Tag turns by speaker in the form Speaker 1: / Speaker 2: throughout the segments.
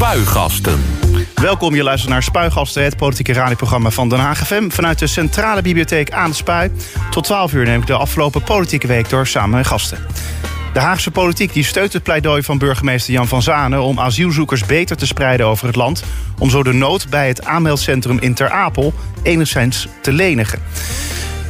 Speaker 1: Spuigasten.
Speaker 2: Welkom, je luistert naar Spuigasten, het politieke radioprogramma van Den Haag FM... vanuit de Centrale Bibliotheek aan de Spui. Tot 12 uur neem ik de afgelopen politieke week door samen met gasten. De Haagse politiek die steunt het pleidooi van burgemeester Jan van Zanen... om asielzoekers beter te spreiden over het land... om zo de nood bij het aanmeldcentrum in Ter Apel enigszins te lenigen.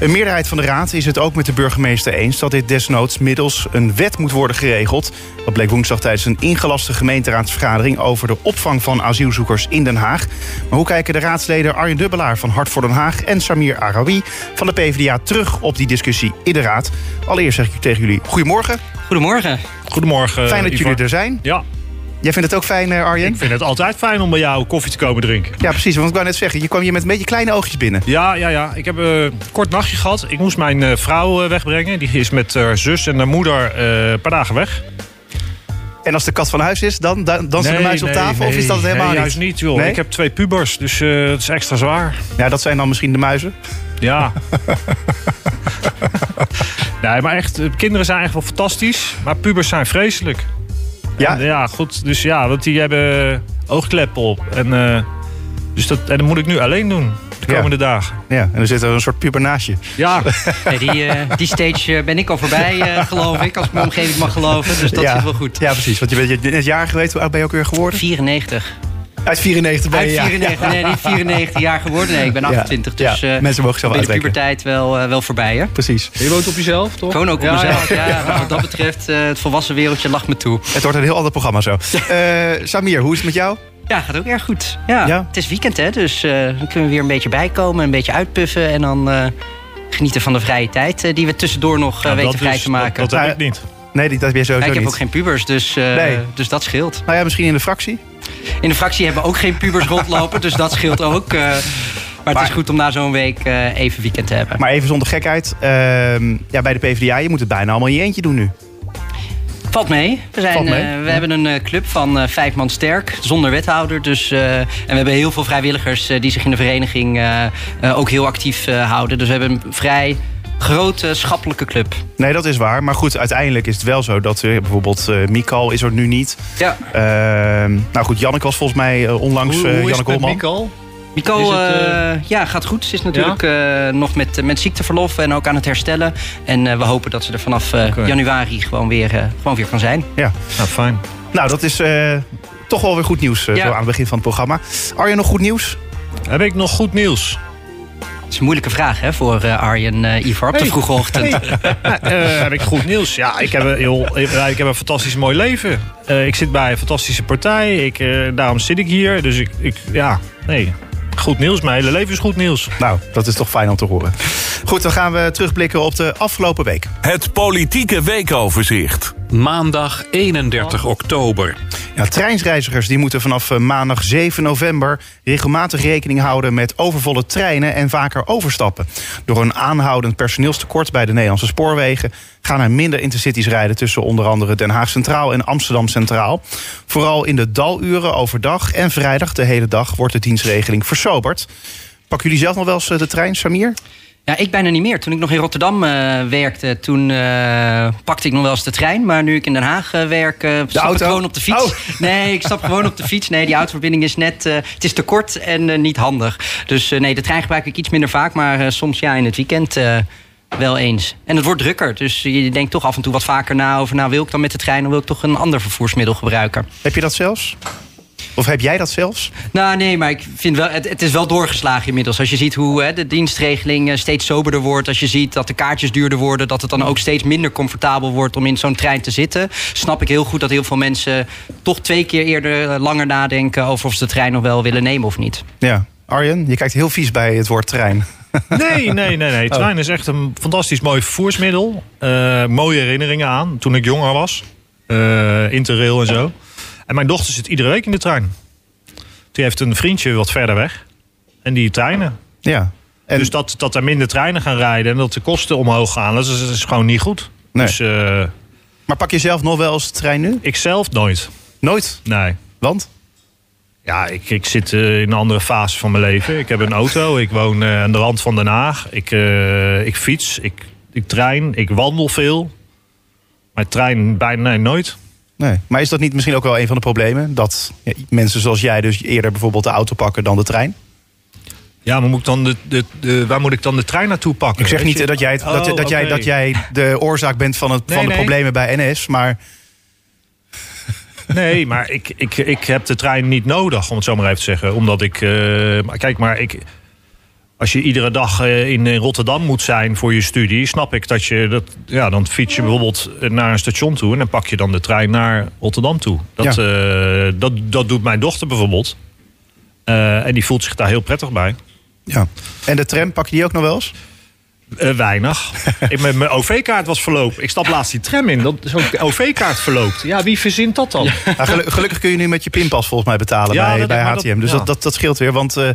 Speaker 2: Een meerderheid van de Raad is het ook met de burgemeester eens dat dit desnoods middels een wet moet worden geregeld. Dat bleek woensdag tijdens een ingelaste gemeenteraadsvergadering over de opvang van asielzoekers in Den Haag. Maar hoe kijken de raadsleden Arjen Dubbelaar van Hart voor Den Haag en Samir Arawi van de PvdA terug op die discussie in de Raad? Allereerst zeg ik tegen jullie goedemorgen.
Speaker 3: Goedemorgen.
Speaker 4: Goedemorgen.
Speaker 2: Fijn dat
Speaker 4: Ivar.
Speaker 2: jullie er zijn.
Speaker 4: Ja,
Speaker 2: Jij vindt het ook fijn, eh, Arjen?
Speaker 4: ik vind het altijd fijn om bij jou koffie te komen drinken.
Speaker 2: Ja, precies. Want ik wou net zeggen, je kwam hier met een beetje kleine oogjes binnen.
Speaker 4: Ja, ja, ja. Ik heb eh, een kort nachtje gehad. Ik moest mijn eh, vrouw eh, wegbrengen. Die is met haar zus en haar moeder eh, een paar dagen weg.
Speaker 2: En als de kat van huis is, dan dan dansen de muis op tafel? of is dat het helemaal
Speaker 4: nee,
Speaker 2: niet?
Speaker 4: juist niet, joh.
Speaker 2: Nee?
Speaker 4: Ik heb twee pubers, dus eh het is extra zwaar.
Speaker 2: Ja, dat zijn dan misschien de muizen.
Speaker 4: Ja. nee, maar echt, eh, kinderen zijn echt wel fantastisch. Maar pubers zijn vreselijk.
Speaker 2: Ja?
Speaker 4: En, ja, goed. Dus ja, want die hebben oogkleppen op. En, eh, dus dat, en dat moet ik nu alleen doen. De
Speaker 2: Ja.
Speaker 4: komende dagen.
Speaker 2: Ja, en er zit er een soort puber naast je.
Speaker 4: Ja,
Speaker 3: Nee, die, eh, die stage eh, ben ik al voorbij, eh, geloof ik. Als ik mijn omgeving mag geloven. Dus dat
Speaker 2: ja.
Speaker 3: zit wel goed.
Speaker 2: Ja, precies. Want je bent je bent net jaar geweest. Hoe oud ben je ook weer geworden?
Speaker 3: 94.
Speaker 2: Uit 94 ben je,
Speaker 3: Uit
Speaker 2: ja.
Speaker 3: 94, nee, niet 94 jaar geworden. Nee, ik ben 28.
Speaker 2: Ja,
Speaker 3: Dus
Speaker 2: ja.
Speaker 3: eh,
Speaker 2: Mensen mogen zelf
Speaker 3: ben de puberteit wel, eh, wel voorbij, hè?
Speaker 2: Precies.
Speaker 4: je woont op jezelf, toch?
Speaker 3: Gewoon ook op
Speaker 4: Ja,
Speaker 3: mezelf.
Speaker 4: ja.
Speaker 3: Ja, wat dat betreft, eh, het volwassen wereldje lacht me toe.
Speaker 2: Het wordt een heel ander programma zo. Eh, Samir, hoe is het met jou?
Speaker 3: Ja, gaat ook erg goed. Ja,
Speaker 2: Ja?
Speaker 3: Het is weekend, hè? Dus eh, dan kunnen we weer een beetje bijkomen, een beetje uitpuffen. En dan eh, genieten van de vrije tijd die we tussendoor nog
Speaker 4: Nou,
Speaker 3: weten vrij te maken.
Speaker 4: Dat, dat heb ik niet.
Speaker 2: Nee, dat heb
Speaker 3: Ja,
Speaker 2: sowieso
Speaker 3: ik heb
Speaker 2: niet.
Speaker 3: ook geen pubers, dus, eh,
Speaker 2: Nee.
Speaker 3: dus dat scheelt.
Speaker 2: Nou ja, misschien in de fractie.
Speaker 3: In de fractie hebben we ook geen pubers rondlopen, dus dat scheelt ook. eh, maar het is goed om na zo'n week eh, even weekend te hebben.
Speaker 2: Maar even zonder gekheid. ehm, ja, bij de PvdA, je moet het bijna allemaal in je eentje doen nu.
Speaker 3: Valt mee. We, zijn,
Speaker 2: mee,
Speaker 3: eh, we
Speaker 2: ja.
Speaker 3: hebben een club van vijf man sterk, zonder wethouder. Dus, en we hebben heel veel vrijwilligers die zich in de vereniging ook heel actief houden. Dus we hebben een vrij grote schappelijke club.
Speaker 2: Nee, dat is waar. Maar goed, uiteindelijk is het wel zo dat eh, bijvoorbeeld eh Mikal is er nu niet.
Speaker 3: Ja.
Speaker 2: Ehm, nou goed, Janneke was volgens mij eh, onlangs
Speaker 4: Hoe,
Speaker 2: eh,
Speaker 4: hoe
Speaker 2: Janneke Holman.
Speaker 4: Mikal?
Speaker 3: Eh, ja, gaat goed. Ze is natuurlijk eh, nog met, met ziekteverlof en ook aan het herstellen. En eh, we hopen dat ze er vanaf eh, januari gewoon weer, gewoon weer kan zijn.
Speaker 2: Ja.
Speaker 4: Nou, fijn.
Speaker 2: Nou, dat is eh, toch wel weer goed nieuws
Speaker 3: Ja.
Speaker 2: zo aan het begin van het programma. Arjen, nog goed nieuws?
Speaker 4: Heb ik nog goed nieuws?
Speaker 3: Het is een moeilijke vraag hè, voor eh, Arjen eh Ivar op de vroege ochtend.
Speaker 4: Eh, heb ik goed nieuws? Ja, ik heb een, heel, ik heb een fantastisch mooi leven. Eh, ik zit bij een fantastische partij. Ik, eh, daarom zit ik hier. Dus ik, ik, ja, nee. Goed nieuws. Mijn hele leven is goed nieuws.
Speaker 2: Nou, dat is toch fijn om te horen. Goed, dan gaan we terugblikken op de afgelopen week.
Speaker 1: Het politieke weekoverzicht. Maandag 31 oktober.
Speaker 2: Ja, treinsreizigers die moeten vanaf eh, maandag 7 november regelmatig rekening houden met overvolle treinen en vaker overstappen. Door een aanhoudend personeelstekort bij de Nederlandse spoorwegen gaan er minder intercities rijden tussen onder andere Den Haag Centraal en Amsterdam Centraal. Vooral in de daluren overdag en vrijdag de hele dag wordt de dienstregeling versoberd. Pakken jullie zelf nog wel eens eh, de trein, Samir?
Speaker 3: Ja, ik bijna niet meer. Toen ik nog in Rotterdam eh, werkte, toen eh, pakte ik nog wel eens de trein. Maar nu ik in Den Haag eh, werk, stap
Speaker 2: auto?
Speaker 3: ik gewoon op de fiets.
Speaker 2: Oh.
Speaker 3: Nee, ik stap gewoon op de fiets. Nee, die autoverbinding is net, het is te kort en niet handig. Dus nee, de trein gebruik ik iets minder vaak. Maar soms ja, in het weekend wel eens. En het wordt drukker. Dus je denkt toch af en toe wat vaker na over... nou, wil ik dan met de trein of wil ik toch een ander vervoersmiddel gebruiken?
Speaker 2: Heb je dat zelfs? Of heb jij dat zelfs?
Speaker 3: Nou, nee, maar ik vind wel, het, het is wel doorgeslagen inmiddels. Als je ziet hoe hè, de dienstregeling eh, steeds soberder wordt. Als je ziet dat de kaartjes duurder worden. Dat het dan ook steeds minder comfortabel wordt om in zo'n trein te zitten. Snap ik heel goed dat heel veel mensen toch twee keer eerder eh, langer nadenken over of ze de trein nog wel willen nemen of niet.
Speaker 2: Ja. Arjen, je kijkt heel vies bij het woord trein.
Speaker 4: Nee, nee, nee. nee. Trein is echt een fantastisch mooi vervoersmiddel. Eh, mooie herinneringen aan toen ik jonger was. Eh, Interrail en zo. En mijn dochter zit iedere week in de trein. Die heeft een vriendje wat verder weg. En die treinen.
Speaker 2: Ja. En,
Speaker 4: Dus dat, dat er minder treinen gaan rijden en dat de kosten omhoog gaan, dat is, dat is gewoon niet goed.
Speaker 2: Nee.
Speaker 4: Dus eh,
Speaker 2: Maar pak je zelf nog wel eens de trein nu?
Speaker 4: ik zelf nooit.
Speaker 2: Nooit.
Speaker 4: Nee.
Speaker 2: Want?
Speaker 4: Ja, ik, ik zit eh, in een andere fase van mijn leven. Ik heb een auto, ik woon eh, aan de rand van Den Haag. Ik, ik fiets, ik, ik trein, ik wandel veel. Maar trein bijna nee, nooit.
Speaker 2: Nee. Maar is dat niet misschien ook wel een van de problemen? Dat ja, mensen zoals jij dus eerder bijvoorbeeld de auto pakken dan de trein?
Speaker 4: Ja, maar moet ik dan de, de, de, waar moet ik dan de trein naartoe pakken?
Speaker 2: Ik zeg niet
Speaker 4: je?
Speaker 2: eh, dat jij, het- dat,
Speaker 4: Oh,
Speaker 2: dat, jij, dat jij de oorzaak bent van, het,
Speaker 4: Nee,
Speaker 2: van de
Speaker 4: nee.
Speaker 2: problemen bij NS. Maar
Speaker 4: Nee, maar ik, ik, ik heb de trein niet nodig, om het zo maar even te zeggen. Omdat ik. eh, maar kijk, maar ik. Als je iedere dag eh, in in Rotterdam moet zijn voor je studie, snap ik dat je dat. Ja, dan fiets je bijvoorbeeld naar een station toe en dan pak je dan de trein naar Rotterdam toe. Dat, eh, dat, dat doet mijn dochter bijvoorbeeld. Eh, en die voelt zich daar heel prettig bij.
Speaker 2: ja. En de tram, pak je die ook nog wel eens?
Speaker 4: Eh, weinig. ik, mijn mijn OV-kaart was verlopen. Ik stap laatst die tram in. Dat zo'n OV-kaart verloopt. Ja, wie verzint dat dan?
Speaker 2: Nou, gelu- gelukkig kun je nu met je pinpas volgens mij betalen
Speaker 4: Ja,
Speaker 2: bij,
Speaker 4: dat-
Speaker 2: bij HTM.
Speaker 4: dat-
Speaker 2: dus
Speaker 4: ja.
Speaker 2: dat, dat, dat scheelt weer. Want eh,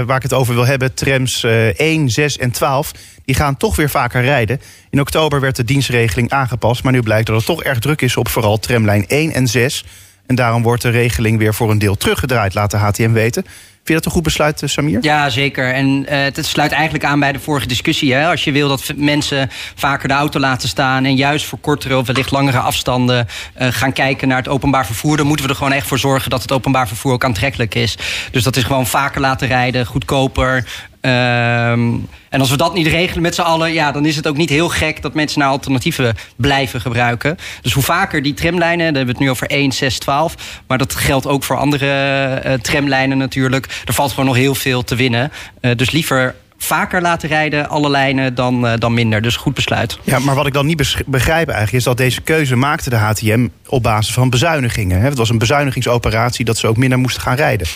Speaker 2: eh, waar ik het over wil hebben, trams eh 1, 6 en 12... die gaan toch weer vaker rijden. In oktober werd de dienstregeling aangepast... maar nu blijkt dat het toch erg druk is op vooral tramlijn 1 en 6. En daarom wordt de regeling weer voor een deel teruggedraaid, laat de HTM weten. Vind je dat een goed besluit, eh, Samir?
Speaker 3: Ja, zeker. En eh, het sluit eigenlijk aan bij de vorige discussie. Hè? Als je wil dat mensen vaker de auto laten staan... en juist voor kortere of wellicht langere afstanden... eh, gaan kijken naar het openbaar vervoer... dan moeten we er gewoon echt voor zorgen dat het openbaar vervoer ook aantrekkelijk is. Dus dat is gewoon vaker laten rijden, goedkoper... Ehm, en als we dat niet regelen met z'n allen, ja, dan is het ook niet heel gek dat mensen naar alternatieven blijven gebruiken. Dus hoe vaker die tramlijnen, daar hebben we het nu over 1, 6, 12. Maar dat geldt ook voor andere eh, tramlijnen natuurlijk. Er valt gewoon nog heel veel te winnen. Eh, dus liever vaker laten rijden, alle lijnen, dan, eh, dan minder. Dus goed besluit.
Speaker 2: Ja, maar wat ik dan niet begrijp eigenlijk is dat deze keuze maakte de HTM op basis van bezuinigingen. Het was een bezuinigingsoperatie dat ze ook minder moesten gaan rijden.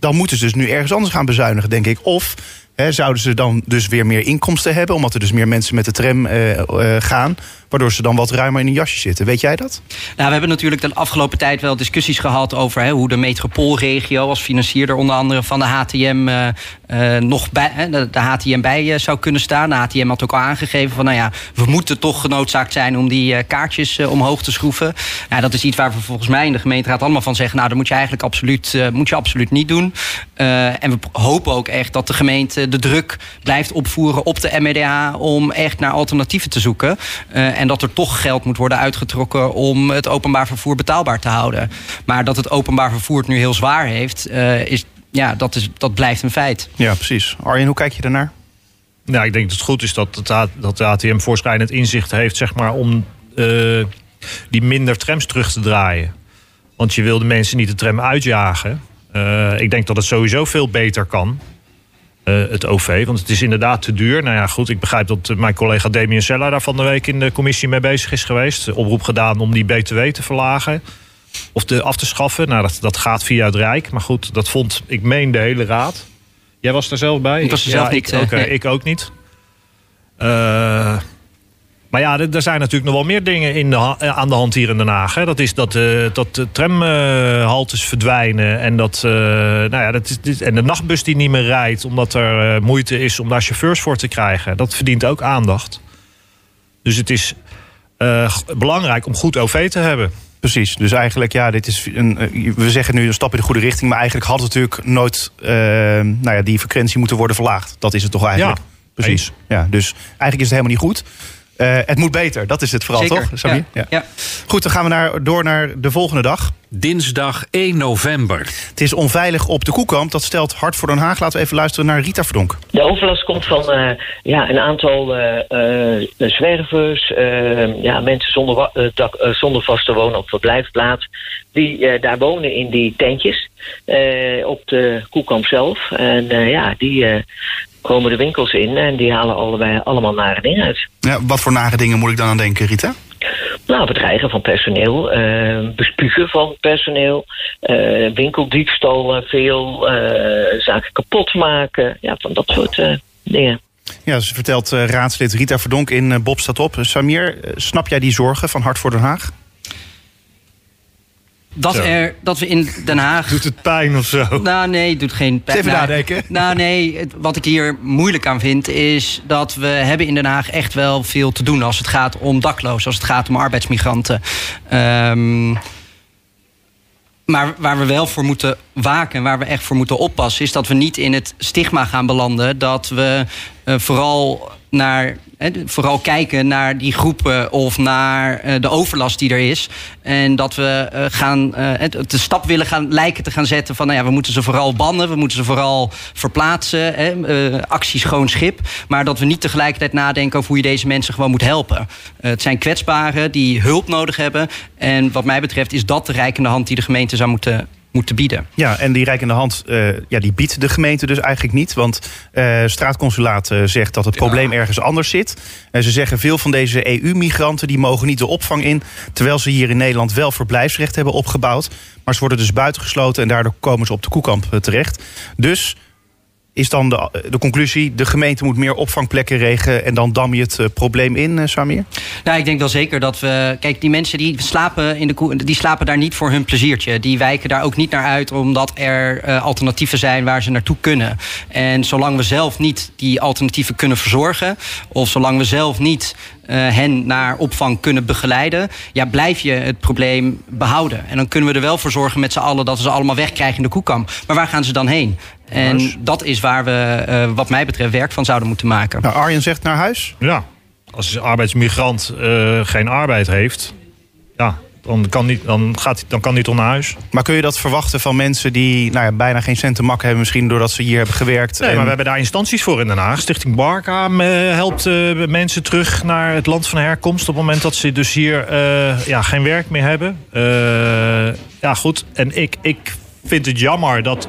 Speaker 2: Dan moeten ze dus nu ergens anders gaan bezuinigen, denk ik. Of zouden ze dan dus weer meer inkomsten hebben, omdat er dus meer mensen met de tram eh, eh, gaan, waardoor ze dan wat ruimer in een jasje zitten. Weet jij dat?
Speaker 3: Nou, we hebben natuurlijk de afgelopen tijd wel discussies gehad over hoe de metropoolregio als financierder onder andere van de HTM eh, nog bij de, HTM bij zou kunnen staan. De HTM had ook al aangegeven van nou ja, we moeten toch genoodzaakt zijn om die kaartjes omhoog te schroeven. Nou, dat is iets waar we volgens mij in de gemeenteraad allemaal van zeggen. Nou, dat moet je eigenlijk absoluut, moet je absoluut niet doen. En we hopen ook echt dat de gemeente de druk blijft opvoeren op de MEDA om echt naar alternatieven te zoeken. Eh, en dat er toch geld moet worden uitgetrokken om het openbaar vervoer betaalbaar te houden. Maar dat het openbaar vervoer het nu heel zwaar heeft, eh, is, ja, dat, is, dat blijft een feit.
Speaker 2: Ja, precies. Arjen, hoe kijk je daarnaar?
Speaker 4: Nou, ik denk dat het goed is dat, het A- dat de ATM voorschrijdend inzicht heeft, zeg maar, om eh, die minder trams terug te draaien. Want je wil de mensen niet de tram uitjagen. Eh, ik denk dat het sowieso veel beter kan. Eh, het OV, want het is inderdaad te duur. Nou ja, goed, ik begrijp dat eh, mijn collega Damien Sella daar van de week in de commissie mee bezig is geweest. Oproep gedaan om die BTW te verlagen. Of te, af te schaffen. Nou, dat, dat gaat via het Rijk. Maar goed, dat vond, ik meen, de hele raad. Jij was er zelf bij?
Speaker 3: Ik was er zelf niet,
Speaker 4: Ik,
Speaker 3: eh, nee.
Speaker 4: ik ook niet. Eh, maar ja, er zijn natuurlijk nog wel meer dingen in de eh, aan de hand hier in Den Haag. Hè. Dat is dat, eh, dat de tramhaltes verdwijnen. En, dat, eh, nou ja, dat is, dit- en de nachtbus die niet meer rijdt. Omdat er moeite is om daar chauffeurs voor te krijgen. Dat verdient ook aandacht. Dus het is belangrijk om goed OV te hebben.
Speaker 2: Precies. Dus eigenlijk, ja, dit is een, we zeggen nu een stap in de goede richting, maar eigenlijk had het natuurlijk nooit nou ja, die frequentie moeten worden verlaagd. Dat is het toch eigenlijk?
Speaker 4: Ja,
Speaker 2: Precies. Ja, dus eigenlijk is het helemaal niet goed. Eh, het moet beter, dat is het vooral
Speaker 3: Zeker.
Speaker 2: toch, Samir?
Speaker 3: Ja. Ja.
Speaker 2: Goed, dan gaan we naar, door naar de volgende dag.
Speaker 1: Dinsdag 1 november.
Speaker 2: Het is onveilig op de koekamp. Dat stelt Hart voor Den Haag. Laten we even luisteren naar Rita Verdonk.
Speaker 5: De overlast komt van eh, ja, een aantal eh, eh, zwervers, ja, mensen zonder, dak, zonder vaste woon- of verblijfplaats, die eh, daar wonen in die tentjes eh, op de koekamp zelf. En eh, ja, die eh, komen de winkels in en die halen allebei, allemaal nare dingen uit.
Speaker 2: Ja, wat voor nare dingen moet ik dan aan denken, Rita?
Speaker 5: Nou, bedreigen van personeel, eh, bespugen van personeel, eh, winkeldiefstallen, veel eh, zaken kapot maken. Ja, van dat soort dingen.
Speaker 2: Ja, ze vertelt raadslid Rita Verdonk in Bob staat op. Samir, snap jij die zorgen van Hart voor Den Haag?
Speaker 3: Dat,
Speaker 4: Zo.
Speaker 3: er, dat we in Den Haag
Speaker 4: Doet het pijn of zo?
Speaker 3: Nou, nee, het doet geen pijn.
Speaker 2: Even
Speaker 3: Nou,
Speaker 2: nadenken.
Speaker 3: Nou, nee, het- wat ik hier moeilijk aan vind... is dat we hebben in Den Haag echt wel veel te doen... als het gaat om daklozen, als het gaat om arbeidsmigranten. Ehm, maar waar we wel voor moeten waken en waar we echt voor moeten oppassen... is dat we niet in het stigma gaan belanden... dat we eh, vooral naar vooral kijken naar die groepen of naar uh, de overlast die er is. En dat we uh, gaan, uh, de stap willen gaan lijken te gaan zetten van nou ja, we moeten ze vooral bannen, we moeten ze vooral verplaatsen, hè, actie schoon schip. Maar dat we niet tegelijkertijd nadenken over hoe je deze mensen gewoon moet helpen. het zijn kwetsbaren die hulp nodig hebben. En wat mij betreft is dat de rijkende hand die de gemeente zou moeten moeten bieden.
Speaker 2: Ja, en die rijkende hand uh, ja, die biedt de gemeente dus eigenlijk niet. Want uh, straatconsulaat uh, zegt dat het probleem ergens anders zit. En ze zeggen veel van deze EU-migranten die mogen niet de opvang in. Terwijl ze hier in Nederland wel verblijfsrecht hebben opgebouwd. Maar ze worden dus buitengesloten en daardoor komen ze op de koekamp terecht. Dus is dan de, de conclusie, de gemeente moet meer opvangplekken regelen... en dan dam je het uh, probleem in, uh, Samir?
Speaker 3: Nou, ik denk wel zeker dat we... Kijk, die mensen die slapen, in de, die slapen daar niet voor hun pleziertje. Die wijken daar ook niet naar uit... omdat er alternatieven zijn waar ze naartoe kunnen. En zolang we zelf niet die alternatieven kunnen verzorgen... of zolang we zelf niet hen naar opvang kunnen begeleiden, ja, blijf je het probleem behouden. En dan kunnen we er wel voor zorgen met z'n allen dat we ze allemaal wegkrijgen in de koekamp. Maar waar gaan ze dan heen? En dat is waar we, uh, wat mij betreft, werk van zouden moeten maken.
Speaker 2: Nou, Arjen zegt naar huis?
Speaker 4: Ja, als een arbeidsmigrant uh, geen arbeid heeft, ja, dan kan, niet, dan, gaat, dan kan hij toch naar huis.
Speaker 2: Maar kun je dat verwachten van mensen die nou ja, bijna geen cent te mak hebben... misschien doordat ze hier hebben gewerkt?
Speaker 4: Nee, en... maar we hebben daar instanties voor in Den Haag. Stichting Barca uh, helpt uh, mensen terug naar het land van herkomst... op het moment dat ze dus hier uh, ja, geen werk meer hebben. ja, goed. En ik, ik vind het jammer dat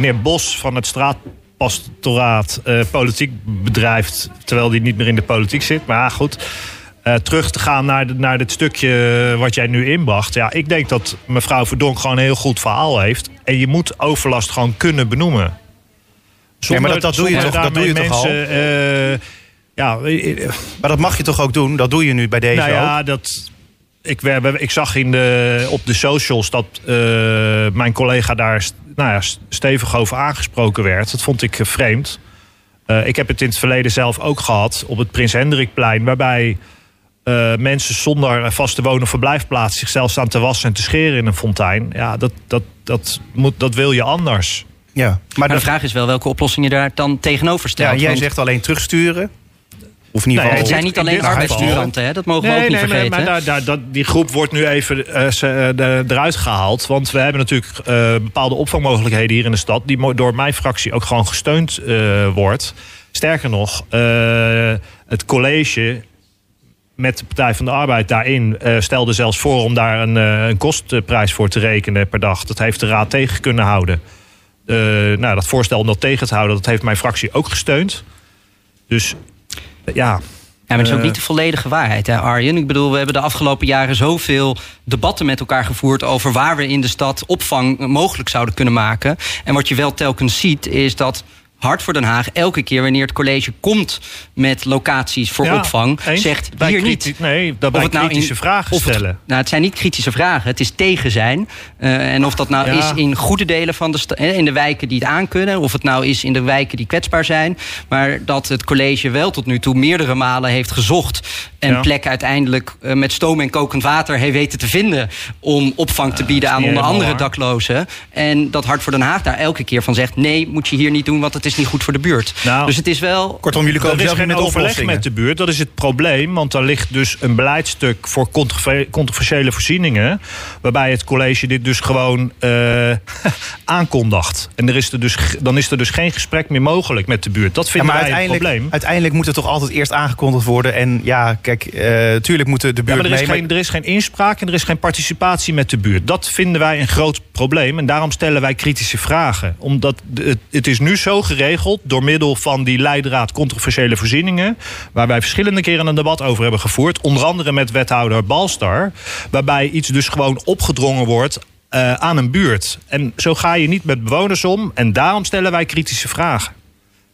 Speaker 4: meneer Bos van het straatpastoraat... politiek bedrijft, terwijl hij niet meer in de politiek zit. Maar ja, goed... Uh, terug te gaan naar, de, naar dit stukje wat jij nu inbracht. Ja, ik denk dat mevrouw Verdonk gewoon een heel goed verhaal heeft. En je moet overlast gewoon kunnen benoemen.
Speaker 2: Zonder, maar dat, dat doe je toch, dat doe je mensen, toch al? Uh, ja, maar dat mag je toch ook doen? Dat doe je nu bij deze
Speaker 4: nou ja,
Speaker 2: ook?
Speaker 4: dat... Ik, we, ik zag in de, op de socials dat uh, mijn collega daar nou ja, stevig over aangesproken werd. Dat vond ik vreemd. ik heb het in het verleden zelf ook gehad op het Prins Hendrikplein... waarbij uh, mensen zonder vaste woon- of verblijfplaats zichzelf staan te wassen en te scheren in een fontein. Ja, dat, dat, dat, moet, dat wil je anders.
Speaker 3: Ja, maar, maar de vraag is wel welke oplossing je daar dan tegenover stelt.
Speaker 2: Ja, jij want... zegt alleen terugsturen.
Speaker 3: Of in ieder geval, nee, het zijn niet alleen arbeidsmigranten, dat mogen nee, we ook niet nee, vergeten.
Speaker 4: Maar, maar daar, daar, die groep wordt nu even uh, uh, eruit gehaald. Want we hebben natuurlijk uh, bepaalde opvangmogelijkheden hier in de stad... die door mijn fractie ook gewoon gesteund wordt. Sterker nog, het college met de Partij van de Arbeid daarin uh, stelde zelfs voor om daar een, uh, een, kostprijs voor te rekenen per dag. Dat heeft de Raad tegen kunnen houden. Uh, nou, dat voorstel om dat tegen te houden, dat heeft mijn fractie ook gesteund. Dus ja.
Speaker 3: Ja, maar het is ook niet de volledige waarheid, hè, Arjen. Ik bedoel, we hebben de afgelopen jaren zoveel debatten met elkaar gevoerd over waar we in de stad opvang mogelijk zouden kunnen maken. En wat je wel telkens ziet, is dat Hart voor Den Haag elke keer wanneer het college komt met locaties voor opvang, zegt hier niet.
Speaker 4: Nee, dat bij nou kritische vragen stellen.
Speaker 3: Het, nou, het zijn niet kritische vragen, het is tegen zijn. Uh, en of dat nou is in goede delen van de stad, in de wijken die het aankunnen, of het nou is in de wijken die kwetsbaar zijn. Maar dat het college wel tot nu toe meerdere malen heeft gezocht en ja. plek uiteindelijk uh, met stoom en kokend water heeft weten te vinden om opvang te bieden aan onder andere daklozen. En dat Hart voor Den Haag daar elke keer van zegt: nee, moet je hier niet doen, want het is niet goed voor de buurt. Nou, dus het is wel.
Speaker 2: Kortom, jullie komen
Speaker 4: er is geen overleg met de buurt. Dat is het probleem, want er ligt dus een beleidstuk voor controversiële voorzieningen, waarbij het college dit dus gewoon uh, aankondigt. En er is er dus, dan is er dus geen gesprek meer mogelijk met de buurt. Dat vinden ja, wij het probleem.
Speaker 2: Uiteindelijk moet het toch altijd eerst aangekondigd worden. En ja, kijk, uh, tuurlijk moeten de buurt.
Speaker 4: Ja, maar er is, geen, er is geen inspraak en er is geen participatie met de buurt. Dat vinden wij een groot probleem. En daarom stellen wij kritische vragen. Omdat het, het is nu zo geregeld door middel van die leidraad controversiële voorzieningen. Waar wij verschillende keren een debat over hebben gevoerd. Onder andere met wethouder Balstar. Waarbij iets dus gewoon opgedrongen wordt uh, aan een buurt. En zo ga je niet met bewoners om. En daarom stellen wij kritische vragen.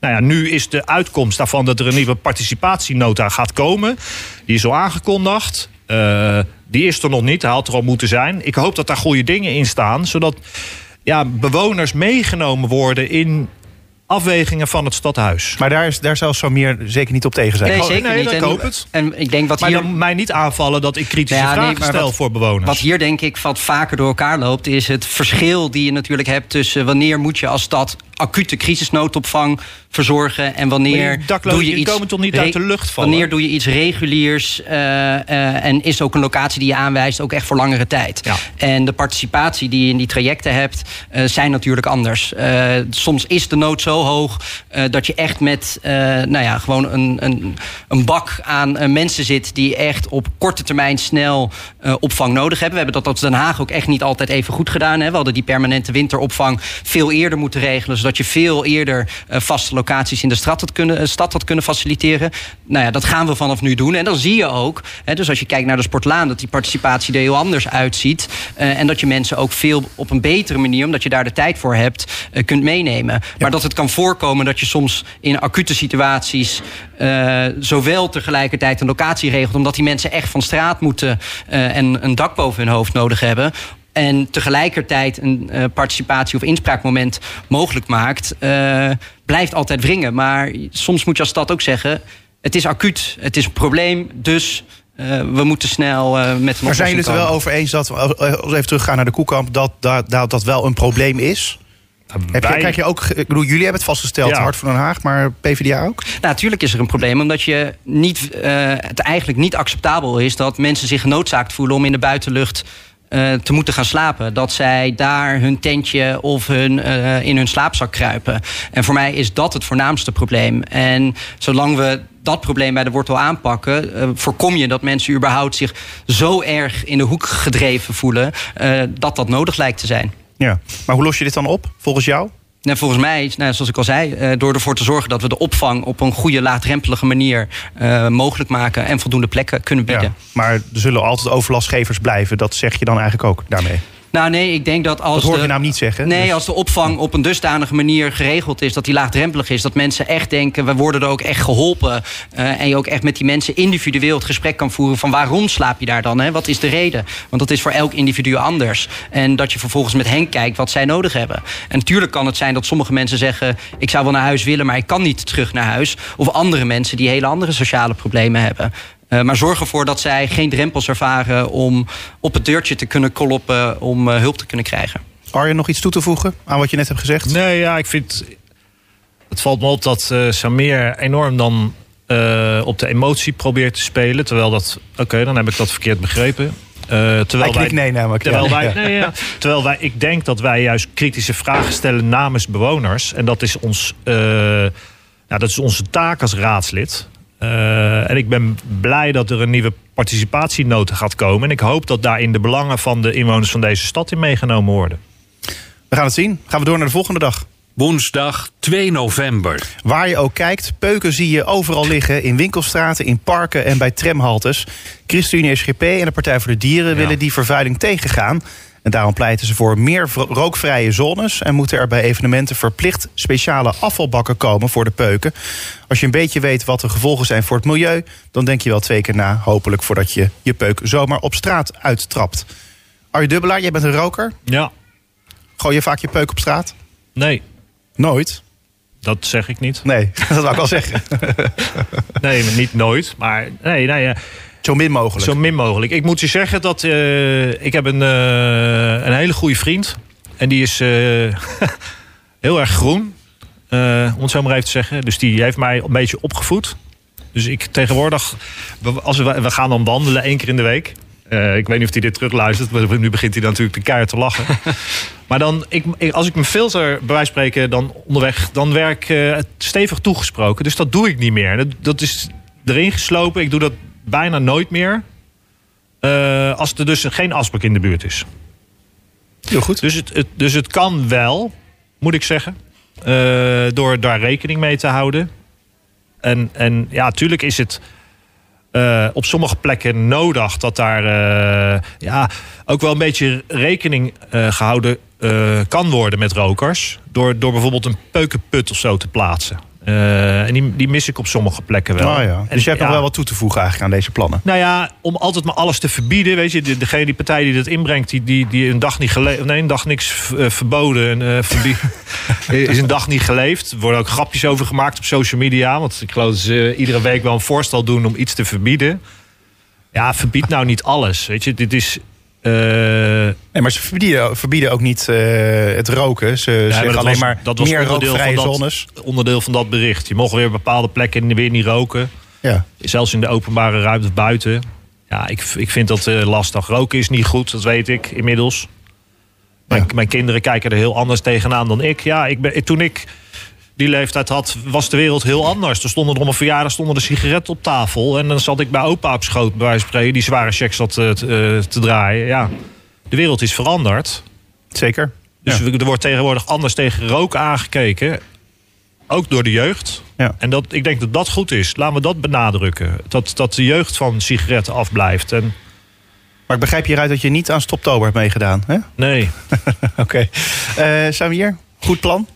Speaker 4: Nou ja, nu is de uitkomst daarvan dat er een nieuwe participatienota gaat komen. Die is al aangekondigd. Uh, die is er nog niet, hij had er al moeten zijn. Ik hoop dat daar goede dingen in staan, zodat ja, bewoners meegenomen worden in afwegingen van het stadhuis.
Speaker 2: Maar daar, is, daar zou meer zeker niet op tegen zijn.
Speaker 3: Nee, zeker
Speaker 2: nee,
Speaker 3: niet.
Speaker 2: Ik hoop het.
Speaker 3: En ik denk wat
Speaker 4: maar
Speaker 3: hier...
Speaker 4: dan mij niet aanvallen dat ik kritische ja, vragen nee, stel
Speaker 3: wat,
Speaker 4: voor bewoners.
Speaker 3: Wat hier denk ik wat vaker door elkaar loopt... is het verschil die je natuurlijk hebt tussen... wanneer moet je als stad acute crisisnoodopvang verzorgen en wanneer doe je iets
Speaker 4: komen toch niet uit de lucht vallen?
Speaker 3: Wanneer doe je iets reguliers uh, uh, en is ook een locatie die je aanwijst ook echt voor langere tijd.
Speaker 4: Ja.
Speaker 3: En de participatie die je in die trajecten hebt uh, zijn natuurlijk anders. soms is de nood zo hoog dat je echt met nou ja, gewoon een, een, een bak aan mensen zit die echt op korte termijn snel opvang nodig hebben. We hebben dat als Den Haag ook echt niet altijd even goed gedaan. Hè. We hadden die permanente winteropvang veel eerder moeten regelen, zodat je veel eerder vaste locaties in de stad had kunnen, stad had kunnen faciliteren. Nou ja, dat gaan we vanaf nu doen. En dan zie je ook, hè, dus als je kijkt naar de Sportlaan, dat die participatie er heel anders uitziet. Uh, en dat je mensen ook veel op een betere manier, omdat je daar de tijd voor hebt, kunt meenemen. Ja. Maar dat het kan voorkomen dat je soms in acute situaties zowel tegelijkertijd een locatie regelt, omdat die mensen echt van straat moeten en een dak boven hun hoofd nodig hebben en tegelijkertijd een uh, participatie- of inspraakmoment mogelijk maakt, uh, blijft altijd wringen. Maar soms moet je als stad ook zeggen: het is acuut, het is een probleem, dus. Uh, we moeten snel uh, met een
Speaker 2: Maar zijn jullie het er wel over eens dat, als we even teruggaan naar de koekamp, dat dat, dat, dat wel een probleem is? Heb je, kijk je ook, ik bedoel, jullie hebben het vastgesteld, ja. Hart van Den Haag, maar PvdA ook?
Speaker 3: Nou, natuurlijk is er een probleem, omdat je niet, uh, het eigenlijk niet acceptabel is dat mensen zich genoodzaakt voelen om in de buitenlucht uh, te moeten gaan slapen. Dat zij daar hun tentje of hun, uh, in hun slaapzak kruipen. En voor mij is dat het voornaamste probleem. En zolang we dat probleem bij de wortel aanpakken, uh, voorkom je dat mensen überhaupt zich zo erg in de hoek gedreven voelen dat dat nodig lijkt te zijn.
Speaker 2: Ja, maar hoe los je dit dan op, volgens jou?
Speaker 3: Nou, volgens mij, nou, zoals ik al zei, uh, door ervoor te zorgen dat we de opvang op een goede, laagdrempelige manier uh, mogelijk maken en voldoende plekken kunnen bieden.
Speaker 2: Ja, maar er zullen altijd overlastgevers blijven. Dat zeg je dan eigenlijk ook daarmee?
Speaker 3: Nou nee, ik denk dat als.
Speaker 2: Dat hoor
Speaker 3: je
Speaker 2: de, nou niet zeggen.
Speaker 3: Nee,
Speaker 2: dus.
Speaker 3: als de opvang op een dusdanige manier geregeld is dat die laagdrempelig is, dat mensen echt denken, we worden er ook echt geholpen. Uh, en je ook echt met die mensen individueel het gesprek kan voeren van waarom slaap je daar dan? Hè? Wat is de reden? Want dat is voor elk individu anders. En dat je vervolgens met hen kijkt wat zij nodig hebben. En natuurlijk kan het zijn dat sommige mensen zeggen, ik zou wel naar huis willen, maar ik kan niet terug naar huis. Of andere mensen die hele andere sociale problemen hebben. Uh, maar zorg ervoor dat zij geen drempels ervaren om op het deurtje te kunnen kloppen om uh, hulp te kunnen krijgen.
Speaker 2: Arjen, nog iets toe te voegen aan wat je net hebt gezegd?
Speaker 4: Nee, ja, ik vind. Het valt me op dat uh, Samir enorm dan op de emotie probeert te spelen. Terwijl dat. Oké, okay, dan heb ik dat verkeerd begrepen. Uh, terwijl
Speaker 2: wij, nee, namelijk.
Speaker 4: Terwijl,
Speaker 2: ja.
Speaker 4: wij, nee, ja. terwijl wij, ik denk dat wij juist kritische vragen stellen namens bewoners. En dat is, ons, uh, nou, dat is onze taak als raadslid. Uh, en ik ben blij dat er een nieuwe participatienota gaat komen. En ik hoop dat daarin de belangen van de inwoners van deze stad in meegenomen worden.
Speaker 2: We gaan het zien. Gaan we door naar de volgende dag.
Speaker 1: Woensdag 2 november.
Speaker 2: Waar je ook kijkt, peuken zie je overal liggen. In winkelstraten, in parken en bij tramhaltes. ChristenUnie SGP en de Partij voor de Dieren ja. willen die vervuiling tegengaan. En daarom pleiten ze voor meer rookvrije zones. En moeten er bij evenementen verplicht speciale afvalbakken komen voor de peuken. Als je een beetje weet wat de gevolgen zijn voor het milieu, dan denk je wel twee keer na, hopelijk voordat je je peuk zomaar op straat uittrapt. Arje Dubbelaar, jij bent een roker.
Speaker 4: Ja.
Speaker 2: Gooi je vaak je peuk op straat?
Speaker 4: Nee.
Speaker 2: Nooit?
Speaker 4: Dat zeg ik niet.
Speaker 2: Nee, dat wil ik wel zeggen.
Speaker 4: nee, niet nooit. Maar nee, nee.
Speaker 2: Zo min mogelijk.
Speaker 4: Zo min mogelijk. Ik moet je zeggen dat uh, ik heb een, uh, een hele goede vriend. En die is uh, heel erg groen. om het zo maar even te zeggen. Dus die heeft mij een beetje opgevoed. Dus ik tegenwoordig... Als we, we gaan dan wandelen één keer in de week. Uh, ik weet niet of hij dit terugluistert. Maar nu begint hij dan natuurlijk de keihard te lachen. maar dan, ik, ik, als ik mijn filter bij wijze van spreken dan onderweg... dan werk ik stevig toegesproken. Dus dat doe ik niet meer. Dat, dat is erin geslopen. Ik doe dat bijna nooit meer. Uh, als er dus geen asbak in de buurt is.
Speaker 2: Heel goed.
Speaker 4: Dus het, het, dus het kan wel, moet ik zeggen. Uh, door daar rekening mee te houden. En, en ja, natuurlijk is het uh, op sommige plekken nodig dat daar ja, ook wel een beetje rekening gehouden kan worden met rokers. Door, door bijvoorbeeld een peukenput of zo te plaatsen. Uh, en die, die mis ik op sommige plekken wel.
Speaker 2: Oh ja.
Speaker 4: en,
Speaker 2: dus je hebt ja, nog wel wat toe te voegen eigenlijk aan deze plannen?
Speaker 4: Nou ja, om altijd maar alles te verbieden. Weet je, de, degene, die partij die dat inbrengt, die, die, die een dag niet. Nee, een dag niks uh, verboden. En, uh, verbied, is een dag niet geleefd. Er worden ook grapjes over gemaakt op social media. Want ik geloof dat ze iedere week wel een voorstel doen om iets te verbieden. Ja, verbied nou niet alles. Weet je, dit is.
Speaker 2: Nee, maar ze verbieden, verbieden ook niet uh, het roken. Ze
Speaker 4: maar
Speaker 2: zeggen alleen
Speaker 4: was-
Speaker 2: maar
Speaker 4: dat was
Speaker 2: meer
Speaker 4: onderdeel
Speaker 2: rookvrije
Speaker 4: van dat-. Onderdeel van dat bericht. Je mocht weer bepaalde plekken weer niet roken.
Speaker 2: Ja.
Speaker 4: Zelfs in de openbare ruimte buiten. Ja, ik, ik vind dat eh, lastig. Roken is niet goed, dat weet ik inmiddels. Mijn,
Speaker 2: Ja.
Speaker 4: mijn kinderen kijken er heel anders tegenaan dan ik. Ja, ik ben, toen ik die leeftijd had, was de wereld heel anders. Er stonden er om een verjaardag stonden er sigaretten op tafel. En dan zat ik bij opa op schoot, bij wijze van spreken, die zware checks zat eh, te, eh, te draaien. Ja, de wereld is veranderd.
Speaker 2: Zeker.
Speaker 4: Dus
Speaker 2: Ja.
Speaker 4: er wordt tegenwoordig anders tegen roken aangekeken. Ook door de jeugd.
Speaker 2: Ja.
Speaker 4: En dat, ik denk dat dat goed is. Laten we dat benadrukken. Dat, dat de jeugd van sigaretten afblijft. En
Speaker 2: Maar ik begrijp hieruit dat je niet aan Stoptober hebt meegedaan. Hè?
Speaker 4: nee,
Speaker 2: Oké. Eh Samir, goed plan?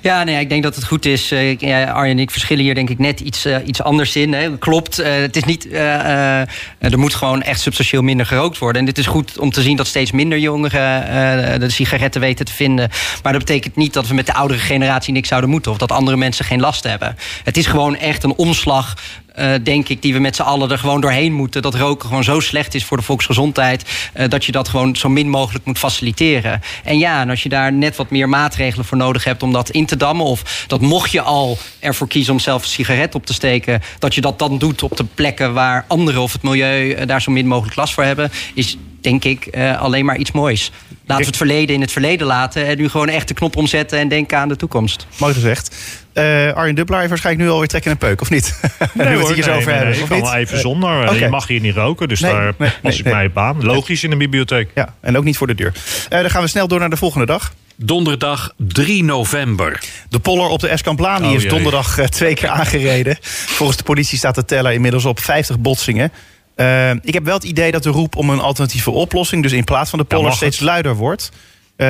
Speaker 3: Ja, nee, ik denk dat het goed is. Eh, Arjen en ik verschillen hier denk ik net iets, eh, iets anders in. Hè. Klopt, eh, het is niet, er moet gewoon echt substantieel minder gerookt worden. En dit is goed om te zien dat steeds minder jongeren de sigaretten weten te vinden. Maar dat betekent niet dat we met de oudere generatie niks zouden moeten. Of dat andere mensen geen last hebben. Het is gewoon echt een omslag eh, denk ik, die we met z'n allen er gewoon doorheen moeten. Dat roken gewoon zo slecht is voor de volksgezondheid. eh, dat je dat gewoon zo min mogelijk moet faciliteren. En ja, en als je daar net wat meer maatregelen voor nodig hebt om dat in te dammen. Of dat mocht je al ervoor kiezen om zelf een sigaret op te steken. Dat je dat dan doet op de plekken waar anderen of het milieu eh, daar zo min mogelijk last voor hebben. Is denk ik eh, alleen maar iets moois. Laten we het verleden in het verleden laten. En nu gewoon echt de knop omzetten en denken aan de toekomst.
Speaker 2: Mooi gezegd. Eh Arjen Dubbelaar heeft waarschijnlijk nu alweer trekken en peuk, of niet? nu we het zo
Speaker 4: nee,
Speaker 2: over
Speaker 4: nee,
Speaker 2: hebben.
Speaker 4: nee,
Speaker 2: of
Speaker 4: ik kan
Speaker 2: niet?
Speaker 4: wel even zonder. Eh. Je mag hier niet roken, dus
Speaker 2: Nee,
Speaker 4: daar
Speaker 2: nee,
Speaker 4: pas
Speaker 2: nee,
Speaker 4: ik
Speaker 2: nee.
Speaker 4: mij op aan. Logisch in de bibliotheek.
Speaker 2: Ja, en ook niet voor de deur. Eh, dan gaan we snel door naar de volgende dag.
Speaker 1: Donderdag 3 november.
Speaker 2: De poller op de Escamplaan die
Speaker 4: Oh,
Speaker 2: is donderdag twee keer aangereden. Volgens de politie staat de teller inmiddels op 50 botsingen. Eh, ik heb wel het idee dat de roep om een alternatieve oplossing... dus in plaats van de poller
Speaker 4: mag
Speaker 2: steeds luider wordt. Eh,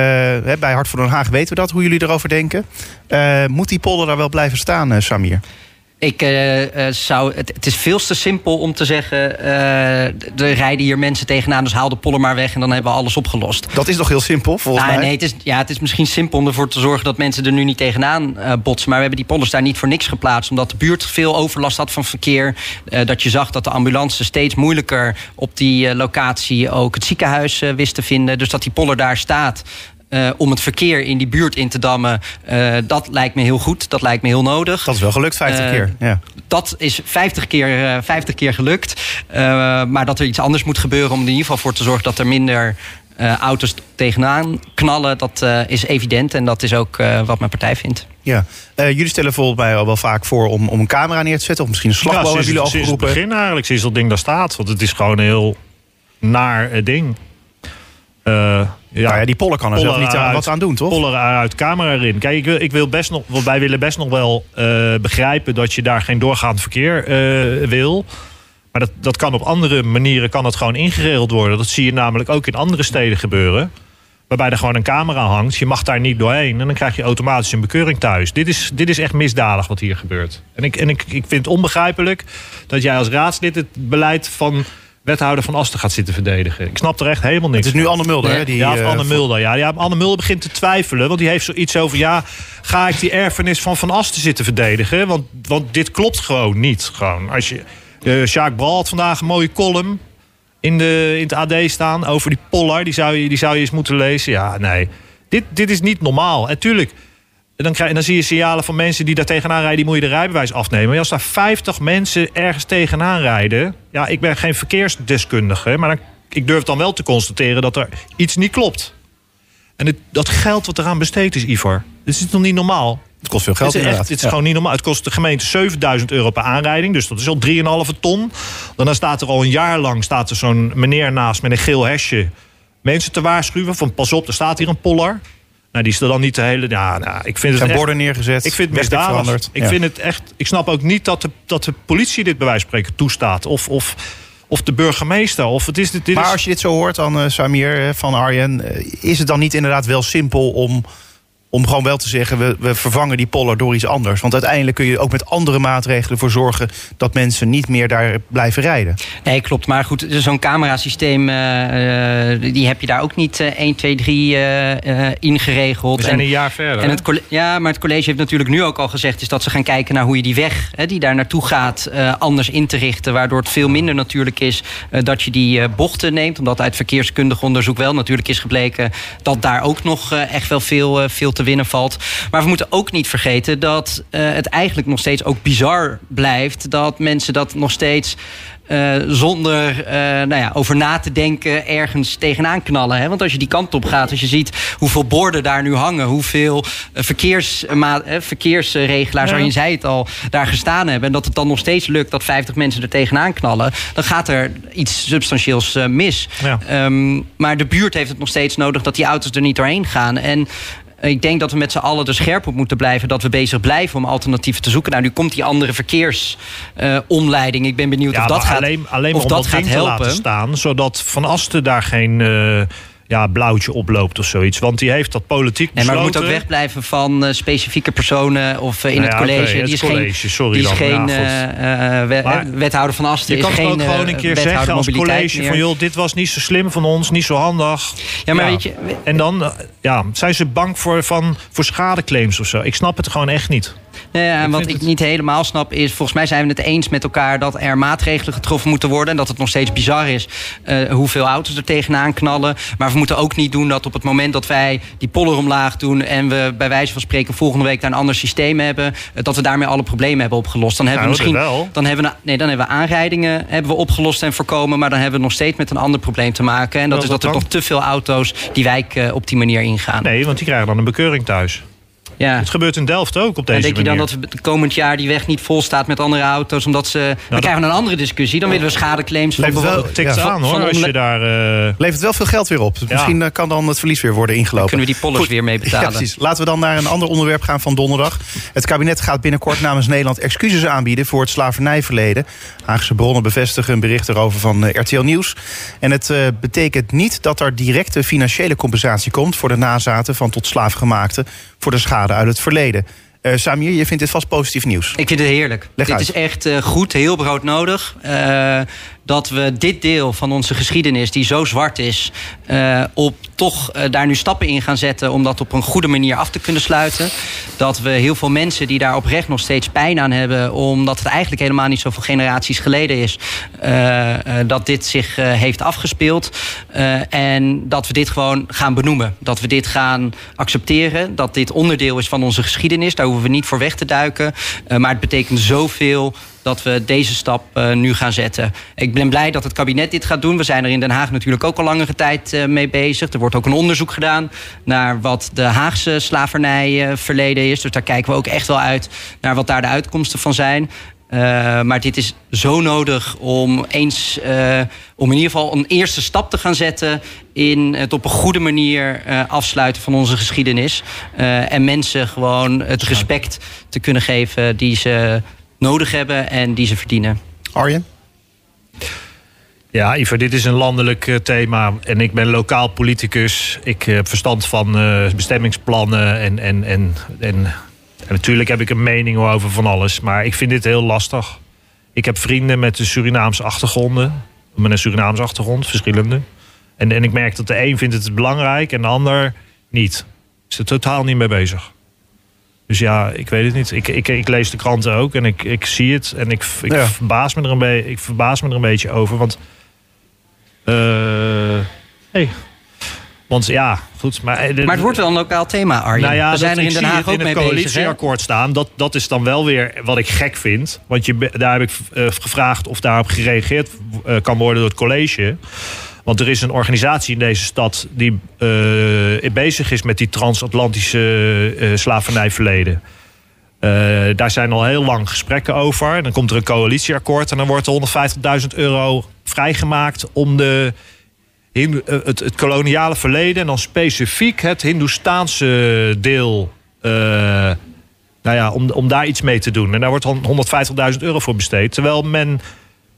Speaker 2: bij Hart voor Den Haag weten we dat, hoe jullie erover denken. Eh, moet die polder daar wel blijven staan, Samir?
Speaker 3: Ik eh, eh, zou. Het, het is veel te simpel om te zeggen. eh, er rijden hier mensen tegenaan, dus haal de pollen maar weg en dan hebben we alles opgelost.
Speaker 2: Dat is toch heel simpel, volgens
Speaker 3: Nou,
Speaker 2: mij?
Speaker 3: nee, het is, ja, het is misschien simpel om ervoor te zorgen dat mensen er nu niet tegenaan botsen. Maar we hebben die polders daar niet voor niks geplaatst. Omdat de buurt veel overlast had van verkeer. Dat je zag dat de ambulance steeds moeilijker op die locatie ook het ziekenhuis wist te vinden. Dus dat die poller daar staat. Eh, om het verkeer in die buurt in te dammen. eh, dat lijkt me heel goed. Dat lijkt me heel nodig.
Speaker 2: Dat is wel gelukt, 50
Speaker 3: Eh,
Speaker 2: keer. Ja.
Speaker 3: Dat is 50 keer, eh, 50 keer gelukt. Eh, maar dat er iets anders moet gebeuren om er in ieder geval voor te zorgen dat er minder eh, auto's tegenaan knallen, dat eh, is evident. En dat is ook eh, wat mijn partij vindt.
Speaker 2: Ja. Eh, jullie stellen volgens mij al wel vaak voor om, om een camera neer te zetten. Of misschien een slagboom
Speaker 4: Ja, sinds,
Speaker 2: jullie al
Speaker 4: sinds het begin eigenlijk, sinds dat ding daar staat. Want het is gewoon een heel naar ding. Eh, ja.
Speaker 2: Nou ja, die pollen kan er zelf niet aan,
Speaker 4: uit-
Speaker 2: wat aan doen, toch?
Speaker 4: Pollen uit camera erin. Kijk, ik wil, ik wil best nog, wij willen best nog wel eh, begrijpen dat je daar geen doorgaand verkeer eh, wil. Maar dat, dat kan op andere manieren kan het gewoon ingeregeld worden. Dat zie je namelijk ook in andere steden gebeuren. Waarbij er gewoon een camera hangt. Je mag daar niet doorheen. En dan krijg je automatisch een bekeuring thuis. Dit is, dit is echt misdadig wat hier gebeurt. En, ik, en ik, ik vind het onbegrijpelijk dat jij als raadslid het beleid van wethouder van Asten gaat zitten verdedigen. Ik snap er echt helemaal niks
Speaker 2: Het is nu. Anne Mulder, hè? Die,
Speaker 4: Ja,
Speaker 2: eh,
Speaker 4: Anne Mulder. Ja, ja, Anne Mulder begint te twijfelen. Want die heeft zoiets over... ja, ga ik die erfenis van Van Asten zitten verdedigen? Want, want dit klopt gewoon niet. Gewoon. Als je, eh Sjaak Bral had vandaag een mooie column... In, de, in het AD staan over die Pollard. Die zou je, die zou je eens moeten lezen. Ja, nee. Dit, dit is niet normaal. En tuurlijk... Dan, krijg, dan zie je signalen van mensen die daar tegenaan rijden... die moet je de rijbewijs afnemen. Maar als daar 50 mensen ergens tegenaan rijden... Ja, ik ben geen verkeersdeskundige... maar dan, ik durf dan wel te constateren dat er iets niet klopt. En het, dat geld wat eraan besteed is, Ivar... dit is toch niet normaal?
Speaker 2: Het kost veel geld
Speaker 4: het is, echt,
Speaker 2: inderdaad.
Speaker 4: het is
Speaker 2: Ja.
Speaker 4: gewoon niet normaal. Het kost de gemeente 7000 euro per aanrijding. Dus dat is al 3,5 ton. Dan staat er al een jaar lang staat er zo'n meneer naast met een geel hesje... mensen te waarschuwen van pas op, er staat hier een poller. Nou, die is er dan niet de hele... Ja, nou, ik vind het
Speaker 2: zijn
Speaker 4: echt-
Speaker 2: borden neergezet.
Speaker 4: ik vind het misdadig.
Speaker 2: veranderd.
Speaker 4: Ik
Speaker 2: Ja.
Speaker 4: vind het echt. Ik snap ook niet dat de, dat de politie dit bij wijze van spreken toestaat. Of, of, of de burgemeester. Of het is dit. dit
Speaker 2: Maar als je dit zo hoort dan, eh, Samir, van Arjen... eh, is het dan niet inderdaad wel simpel om, om gewoon wel te zeggen, we, we vervangen die poller door iets anders. Want uiteindelijk kun je ook met andere maatregelen voor zorgen dat mensen niet meer daar blijven rijden.
Speaker 3: Nee, klopt. Maar goed, zo'n camerasysteem, uh, die heb je daar ook niet uh, 1, 2, 3 uh, ingeregeld.
Speaker 4: We zijn een jaar verder.
Speaker 3: En het, ja, maar het college heeft natuurlijk nu ook al gezegd... is dat ze gaan kijken naar hoe je die weg hè, die daar naartoe gaat... Uh, anders in te richten. Waardoor het veel minder natuurlijk is uh, dat je die uh, bochten neemt. Omdat uit verkeerskundig onderzoek wel natuurlijk is gebleken... dat daar ook nog echt wel veel, veel te winnen valt. Maar we moeten ook niet vergeten dat het eigenlijk nog steeds ook bizar blijft... dat mensen dat nog steeds... Uh, zonder uh, nou ja, over na te denken ergens tegenaan knallen. Hè? Want als je die kant op gaat, als je ziet hoeveel borden daar nu hangen, hoeveel verkeers, verkeersregelaars, ja. je zei het al, daar gestaan hebben. En dat het dan nog steeds lukt dat 50 mensen er tegenaan knallen, dan gaat er iets substantieels mis. Ja. Um, maar de buurt heeft het nog steeds nodig dat die auto's er niet doorheen gaan. En ik denk dat we met z'n allen er scherp op moeten blijven. Dat we bezig blijven om alternatieven te zoeken. Nou, nu komt die andere verkeersomleiding. Uh, ik ben benieuwd
Speaker 4: ja,
Speaker 3: of dat gaat,
Speaker 4: alleen, alleen
Speaker 3: of
Speaker 4: om
Speaker 3: dat gaat helpen.
Speaker 4: te laten staan. Zodat Van Asten daar geen... Uh, ja, blauwtje oploopt of zoiets. Want die heeft dat politiek
Speaker 3: nee, maar we moeten ook wegblijven van uh, specifieke personen of uh, in
Speaker 4: nou
Speaker 3: het college.
Speaker 4: Okay,
Speaker 3: die is
Speaker 4: college,
Speaker 3: geen,
Speaker 4: sorry
Speaker 3: die is
Speaker 4: dan.
Speaker 3: geen
Speaker 4: ja,
Speaker 3: uh, we, wethouder van Asten.
Speaker 4: Je kan het
Speaker 3: geen,
Speaker 4: ook gewoon een keer zeggen als college
Speaker 3: meer.
Speaker 4: van joh, dit was niet zo slim van ons, niet zo handig.
Speaker 3: Ja, maar weet je...
Speaker 4: En dan ja, zijn ze bang voor, van, voor schadeclaims of zo. Ik snap het gewoon echt niet.
Speaker 3: Ja, en wat ik het... niet helemaal snap is... volgens mij zijn we het eens met elkaar... dat er maatregelen getroffen moeten worden... en dat het nog steeds bizar is uh, hoeveel auto's er tegenaan knallen. Maar we moeten ook niet doen dat op het moment dat wij die polder omlaag doen... en we bij wijze van spreken volgende week daar een ander systeem hebben... dat we daarmee alle problemen hebben opgelost. Dan hebben
Speaker 4: nou,
Speaker 3: we misschien Dan hebben we, nee, dan hebben we aanrijdingen hebben we opgelost en voorkomen... maar dan hebben we nog steeds met een ander probleem te maken. En dat
Speaker 4: Wel,
Speaker 3: is dat er
Speaker 4: dan?
Speaker 3: toch te veel auto's die wijk uh, op die manier ingaan.
Speaker 4: Nee, want die krijgen dan een bekeuring thuis.
Speaker 3: Ja.
Speaker 4: Het gebeurt in Delft ook op deze
Speaker 3: en denk
Speaker 4: manier.
Speaker 3: je dan dat we komend jaar die weg niet vol staat met andere auto's? Omdat ze. Nou, dan krijgen we een andere discussie. Dan willen we schadeclaims
Speaker 2: Levert
Speaker 3: van
Speaker 2: wel-
Speaker 3: bijvoorbeeld-
Speaker 4: Tikt
Speaker 2: Ja.
Speaker 4: aan hoor,
Speaker 3: van
Speaker 4: als je daar... eh,
Speaker 2: Levert wel veel geld weer op.
Speaker 4: Ja.
Speaker 2: Misschien eh, kan dan het verlies weer worden ingelopen.
Speaker 3: kunnen we die pollers
Speaker 2: Goed.
Speaker 3: weer mee betalen.
Speaker 2: Ja, precies. Laten we dan naar een ander onderwerp gaan van donderdag. Het kabinet gaat binnenkort namens Nederland excuses aanbieden voor het slavernijverleden. Haagse bronnen bevestigen een bericht erover van eh, RTL Nieuws. En het eh, betekent niet dat er directe financiële compensatie komt voor de nazaten van tot slaafgemaakten voor de schade uit het verleden. Eh, Samir, je vindt dit vast positief nieuws.
Speaker 3: Ik vind het heerlijk.
Speaker 2: Leg
Speaker 3: dit
Speaker 2: uit.
Speaker 3: is echt eh, goed, heel broodnodig. Eh dat we dit deel van onze geschiedenis, die zo zwart is, eh, op toch eh, daar nu stappen in gaan zetten om dat op een goede manier af te kunnen sluiten. Dat we heel veel mensen die daar oprecht nog steeds pijn aan hebben, omdat het eigenlijk helemaal niet zoveel generaties geleden is, eh, dat dit zich heeft afgespeeld. En dat we dit gewoon gaan benoemen. Dat we dit gaan accepteren. Dat dit onderdeel is van onze geschiedenis. Daar hoeven we niet voor weg te duiken. Maar het betekent zoveel dat we deze stap uh, nu gaan zetten. Ik ben blij dat het kabinet dit gaat doen. We zijn er in Den Haag natuurlijk ook al langere tijd uh, mee bezig. Er wordt ook een onderzoek gedaan naar wat de Haagse slavernij uh, verleden is. Dus daar kijken we ook echt wel uit naar wat daar de uitkomsten van zijn. Maar dit is zo nodig om eens, om in ieder geval een eerste stap te gaan zetten in het op een goede manier afsluiten van onze geschiedenis. en mensen gewoon het respect te kunnen geven die ze nodig hebben en die ze verdienen.
Speaker 2: Arjen?
Speaker 4: Ja, Iver, dit is een landelijk uh, thema en ik ben lokaal politicus. Ik heb verstand van uh, bestemmingsplannen en, en, en, en, en, natuurlijk heb ik een mening over van alles. Maar ik vind dit heel lastig. Ik heb vrienden met een Surinaamse achtergronden. Met een Surinaamse achtergrond, verschillende. En, en ik merk dat de een vindt het belangrijk en de ander niet. Is er totaal niet mee bezig. Dus ja, ik weet het niet. Ik, ik, ik lees de kranten ook en ik, ik zie het. En ik, ik, ja. verbaas me er een be- ik verbaas me er een beetje over. Want. Uh, hey. Want ja, goed. Maar,
Speaker 3: maar het wordt wel een lokaal thema, Arjen.
Speaker 4: Nou ja,
Speaker 3: We zijn er in Den Haag ook
Speaker 4: in het
Speaker 3: mee
Speaker 4: coalitieakkoord
Speaker 3: bezig,
Speaker 4: staan. Dat, dat is dan wel weer wat ik gek vind. Want je, daar heb ik uh, gevraagd of daarop gereageerd uh, kan worden door het college. Want er is een organisatie in deze stad die uh, bezig is met die transatlantische uh, slavernijverleden. Uh, daar zijn al heel lang gesprekken over. Dan komt er een coalitieakkoord en dan wordt er 150.000 euro vrijgemaakt om de, het, het, koloniale verleden en dan specifiek het Hindoestaanse deel. Nou ja, om, om daar iets mee te doen. En daar wordt 150.000 euro voor besteed. Terwijl men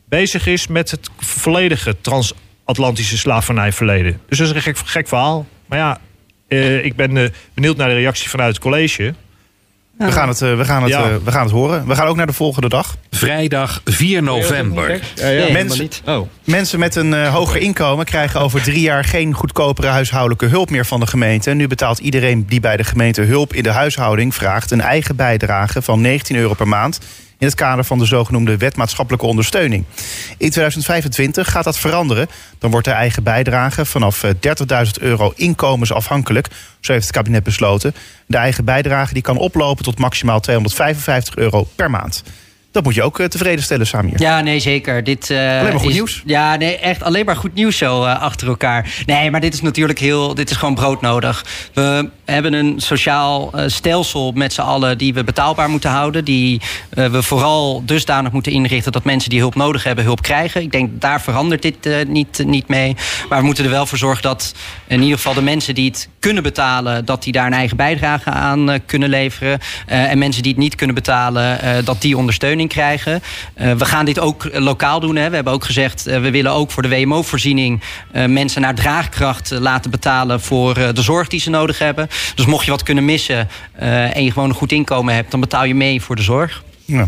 Speaker 4: bezig is met het volledige trans Atlantische slavernijverleden. Dus dat is een gek, gek verhaal. Maar ja, eh, ik ben eh, benieuwd naar de reactie vanuit het college.
Speaker 2: We gaan, het, eh, we, gaan het,
Speaker 4: Ja.
Speaker 2: we gaan het horen. We gaan ook naar de volgende dag.
Speaker 1: Vrijdag 4 november.
Speaker 3: Nee,
Speaker 2: Mensen-
Speaker 3: niet.
Speaker 4: Oh.
Speaker 2: Mensen met een eh, hoger inkomen krijgen over drie jaar geen goedkopere huishoudelijke hulp meer van de gemeente. En nu betaalt iedereen die bij de gemeente hulp in de huishouding vraagt een eigen bijdrage van 19 euro per maand. In het kader van de zogenoemde wet maatschappelijke ondersteuning. In 2025 gaat dat veranderen. Dan wordt de eigen bijdrage vanaf eh, 30.000 euro inkomensafhankelijk. Zo heeft het kabinet besloten. De eigen bijdrage die kan oplopen tot maximaal 255 euro per maand. Dat moet je ook eh, tevreden stellen, Samir.
Speaker 3: Ja, nee, zeker. Dit, eh,
Speaker 2: Alleen maar goed
Speaker 3: is-
Speaker 2: nieuws.
Speaker 3: Ja, nee, echt alleen maar goed nieuws zo eh, achter elkaar. Nee, maar dit is natuurlijk heel. Dit is gewoon broodnodig. We hebben een sociaal stelsel met z'n allen die we betaalbaar moeten houden. Die we vooral dusdanig moeten inrichten dat mensen die hulp nodig hebben, hulp krijgen. Ik denk daar verandert dit niet, niet mee. Maar we moeten er wel voor zorgen dat in ieder geval de mensen die het kunnen betalen, dat die daar een eigen bijdrage aan kunnen leveren. En mensen die het niet kunnen betalen, dat die ondersteuning krijgen. Eh, we gaan dit ook lokaal doen. Hè. We hebben ook gezegd, eh, we willen ook voor de WMO-voorziening eh, mensen naar draagkracht laten betalen voor eh, de zorg die ze nodig hebben. Dus mocht je wat kunnen missen eh, en je gewoon een goed inkomen hebt, dan betaal je mee voor de zorg.
Speaker 2: Ja.